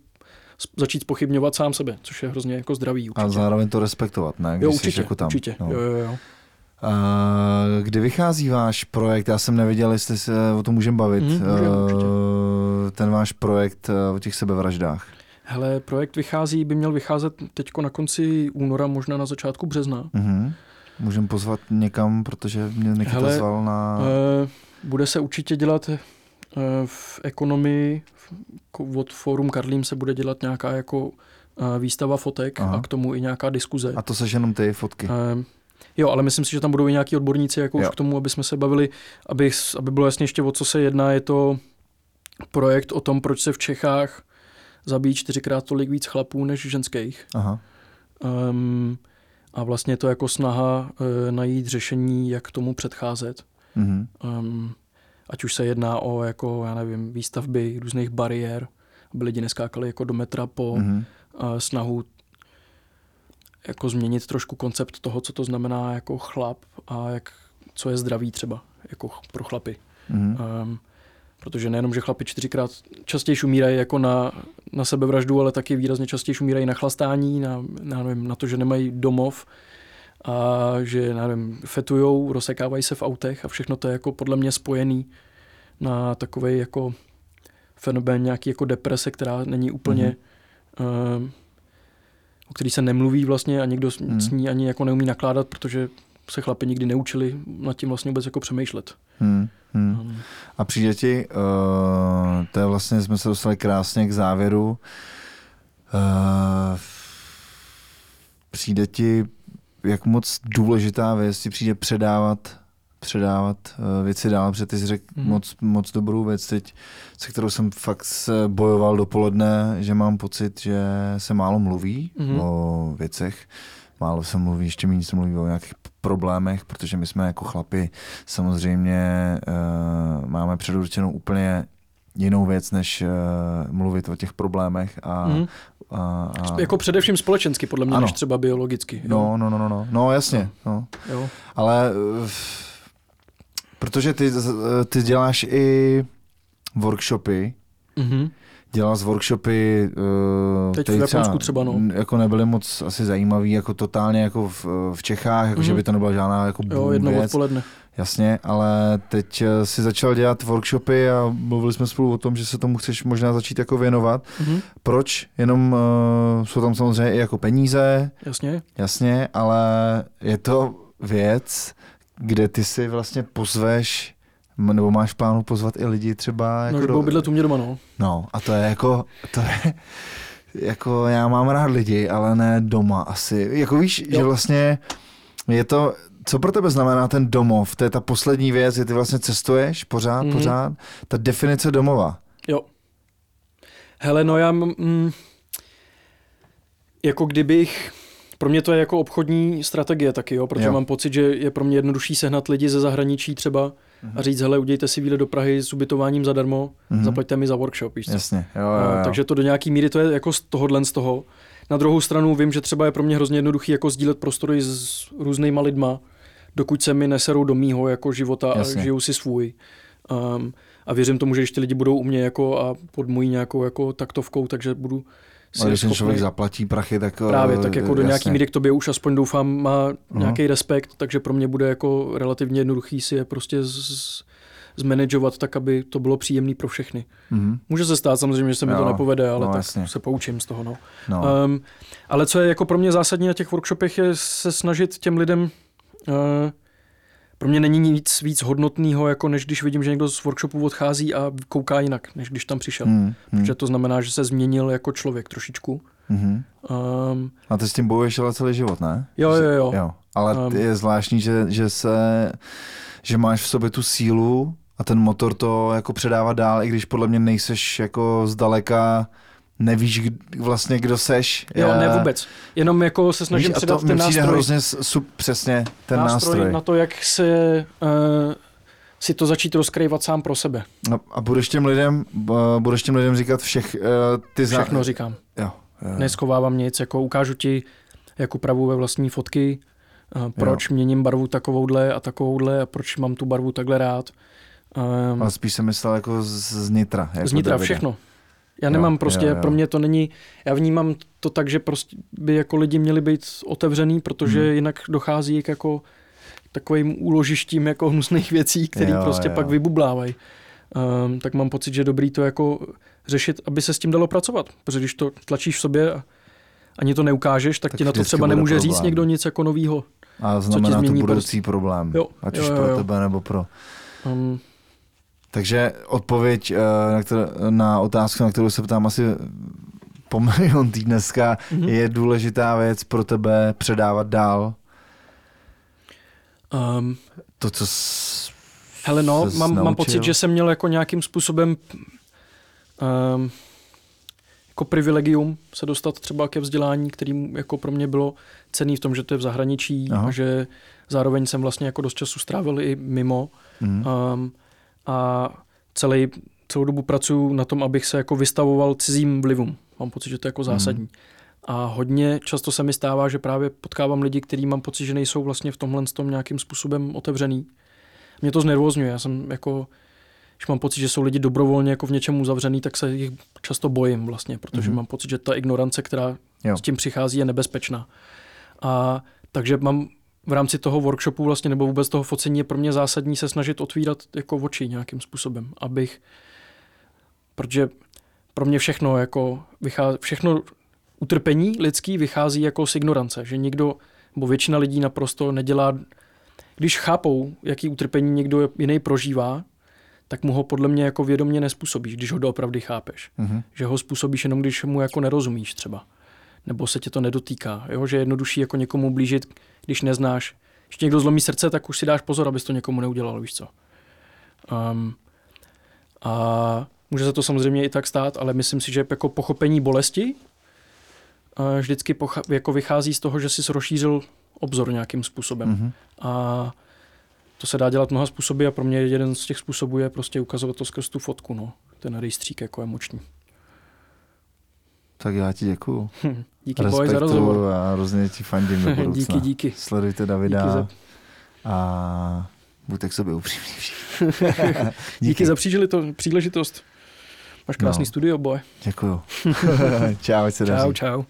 začít pochybňovat sám sebe, což je hrozně jako zdravý. Určitě. A zároveň to respektovat, ne? Když jo, určitě, jako tam. určitě. No. Jo, jo, jo. Uh, kdy vychází váš projekt? Já jsem nevěděl, jestli se o tom můžeme bavit. Mm, můžem, uh, ten váš projekt uh, o těch sebevraždách. Hele, projekt vychází, by měl vycházet teď na konci února, možná na začátku března. Mm-hmm. Můžeme pozvat někam, protože mě Nikita Hele, zval na... Uh, bude se určitě dělat uh, v ekonomii, od Forum Karlím se bude dělat nějaká jako uh, výstava fotek Aha. a k tomu i nějaká diskuze. A to se jenom ty fotky? Uh, Jo, ale myslím si, že tam budou i nějaký odborníci jako už k tomu, aby jsme se bavili, aby, aby bylo jasně ještě o co se jedná. Je to projekt o tom, proč se v Čechách zabíjí čtyřikrát tolik víc chlapů než ženských. Aha. Um, a vlastně to jako snaha uh, najít řešení, jak tomu předcházet. Mm-hmm. Um, ať už se jedná o jako, já nevím, výstavby různých bariér, aby lidi neskákali jako do metra po mm-hmm. uh, snahu jako změnit trošku koncept toho, co to znamená jako chlap a jak, co je zdraví třeba jako pro chlapy. Mm-hmm. Um, protože nejenom, že chlapi čtyřikrát častěji umírají jako na, na sebevraždu, ale taky výrazně častěji umírají na chlastání, na, na, nevím, na to, že nemají domov a že nevím, fetujou, rozsekávají se v autech a všechno to je jako podle mě spojený na takový jako fenomén nějaký jako deprese, která není úplně mm-hmm. uh, o který se nemluví vlastně a někdo hmm. s ní ani jako neumí nakládat, protože se chlapi nikdy neučili nad tím vlastně vůbec jako přemýšlet. Hmm. Hmm. A přijde ti, uh, to je vlastně, jsme se dostali krásně k závěru, uh, přijde ti, jak moc důležitá věc ti přijde předávat předávat uh, věci dál, protože ty jsi řekl mm. moc, moc dobrou věc teď, se kterou jsem fakt bojoval dopoledne, že mám pocit, že se málo mluví mm. o věcech, málo se mluví, ještě méně se mluví o nějakých problémech, protože my jsme jako chlapi samozřejmě uh, máme předurčenou úplně jinou věc, než uh, mluvit o těch problémech a, mm. a, a... Jako především společensky, podle mě, ano. než třeba biologicky. Jo? No, no, no, no, no, no jasně. No. Jo. Ale uh, Protože ty, ty děláš i workshopy, mm-hmm. Dělal z workshopy, uh, Teď v Japonsku třeba, no. jako nebyly moc asi zajímavý, jako totálně jako v, v Čechách, jako mm-hmm. že by to nebyla žádná jako Jo, jedno věc. odpoledne. Jasně, ale teď eh, si začal dělat workshopy a mluvili jsme spolu o tom, že se tomu chceš možná začít jako věnovat. Mm-hmm. Proč? Jenom uh, jsou tam samozřejmě i jako peníze. Jasně. Jasně, ale je to věc, kde ty si vlastně pozveš nebo máš plánu pozvat i lidi třeba... Jako no, budou bydlet u mě doma, no. No, a to je jako, to je, jako já mám rád lidi, ale ne doma asi. Jako víš, jo. že vlastně je to, co pro tebe znamená ten domov? To je ta poslední věc, že ty vlastně cestuješ pořád, mm-hmm. pořád. Ta definice domova. Jo. Hele, no já... Mm, jako kdybych pro mě to je jako obchodní strategie taky, jo, protože jo. mám pocit, že je pro mě jednodušší sehnat lidi ze zahraničí třeba a říct, hele, udějte si výlet do Prahy s ubytováním zadarmo, uh-huh. zaplaťte mi za workshop, víš Jasně, jo, jo, jo. Takže to do nějaký míry to je jako z tohohle z toho. Na druhou stranu vím, že třeba je pro mě hrozně jednoduchý jako sdílet prostory s různýma lidma, dokud se mi neserou do mýho jako života Jasně. a žijou si svůj. Um, a věřím tomu, že ještě lidi budou u mě jako a pod mojí nějakou jako taktovkou, takže budu si když schopný... člověk zaplatí prachy, tak... Právě, tak jako do nějaký míry k tobě už aspoň doufám má uh-huh. nějaký respekt, takže pro mě bude jako relativně jednoduchý si je prostě z, zmanagovat tak, aby to bylo příjemné pro všechny. Uh-huh. Může se stát samozřejmě, že se mi jo, to nepovede, ale no, tak jasně. se poučím z toho. No. No. Um, ale co je jako pro mě zásadní na těch workshopech, je se snažit těm lidem uh, pro mě není nic víc hodnotného, jako než když vidím, že někdo z workshopu odchází a kouká jinak, než když tam přišel. Hmm, hmm. Protože to znamená, že se změnil jako člověk trošičku. Hmm. Um, a ty s tím bojuješ ale celý život, ne? Jo, jo, jo. jo. Ale um, je zvláštní, že, že, se, že máš v sobě tu sílu a ten motor to jako předává dál, i když podle mě nejseš jako zdaleka nevíš vlastně, kdo seš. Jo, ne vůbec. Jenom jako se snažím Víš, předat to ten nástroj. hrozně sub, přesně ten nástroj, nástroj. na to, jak se uh, si to začít rozkrývat sám pro sebe. No, a budeš těm lidem, uh, budeš těm lidem říkat všech, uh, ty za... Všechno říkám. Jo, jo. Neschovávám nic, jako ukážu ti, jak upravu ve vlastní fotky, uh, proč jo. měním barvu takovouhle a takovouhle a proč mám tu barvu takhle rád. Um, Ale spíš jsem myslel jako z, z nitra. Jako z nitra Davida. všechno. Já nemám Jo, prostě, jo, jo. pro mě to není, já vnímám to tak, že prostě by jako lidi měli být otevřený, protože Hmm. jinak dochází k jako takovým úložištím jako hnusných věcí, které prostě jo. pak vybublávají. Um, tak mám pocit, že je dobrý to jako řešit, aby se s tím dalo pracovat. Protože když to tlačíš v sobě a ani to neukážeš, tak, Tak ti na to třeba nemůže říct problém. někdo nic jako novýho. A ti znamená to změní budoucí problém. Jo, Ať jo, už jo, pro jo. tebe nebo pro... Um, Takže odpověď eh, na, kterou, na otázku, na kterou se ptám asi po milion tý dneska, Mhm. je důležitá věc pro tebe předávat dál um, to, co jsi Hele no, mám, mám pocit, že jsem měl jako nějakým způsobem um, jako privilegium se dostat třeba ke vzdělání, který jako pro mě bylo cený v tom, že to je v zahraničí Aha. a že zároveň jsem vlastně jako dost času strávil i mimo Mhm. um, a celý, celou dobu pracuji na tom, abych se jako vystavoval cizím vlivům. Mám pocit, že to je jako zásadní. A hodně často se mi stává, že právě potkávám lidi, kteří mám pocit, že nejsou vlastně v tomhle tom nějakým způsobem otevřený. Mě to znervozňuje. Já jsem jako, když mám pocit, že jsou lidi dobrovolně jako v něčem uzavřený, tak se jich často bojím vlastně, protože Mhm. mám pocit, že ta ignorance, která Jo. s tím přichází, je nebezpečná. A takže mám v rámci toho workshopu vlastně, nebo vůbec toho focení je pro mě zásadní se snažit otvírat jako oči nějakým způsobem, abych, protože pro mě všechno jako vychází, všechno utrpení lidský vychází jako z ignorance, že někdo, nebo většina lidí naprosto nedělá, když chápou, jaký utrpení někdo jiný prožívá, tak mu ho podle mě jako vědomě nespůsobíš, když ho doopravdy chápeš. Mhm. Že ho způsobíš jenom, když mu jako nerozumíš třeba. Nebo se tě to nedotýká. Jo? Že je jednodušší jako někomu blížit, když neznáš. Když někdo zlomí srdce, tak už si dáš pozor, abys to někomu neudělal, víš co. Um, a může se to samozřejmě i tak stát, ale myslím si, že jako pochopení bolesti uh, vždycky pocha- jako vychází z toho, že jsi rozšířil obzor nějakým způsobem. Mhm. A to se dá dělat mnoha způsoby a pro mě jeden z těch způsobů je prostě ukazovat to skrz tu fotku, no. Ten rejstřík jako emoční. Tak já ti děkuju. Díky boj za rozhovor. A hrozně ti fandím do budoucna. díky, díky. Sledujte Davida Díky za- a buďte k sobě upřímní všichni. Díky za příležitost. příležitost. Máš krásný No. studio, boy. Děkuju. čau, ať se daří. Čau, čau.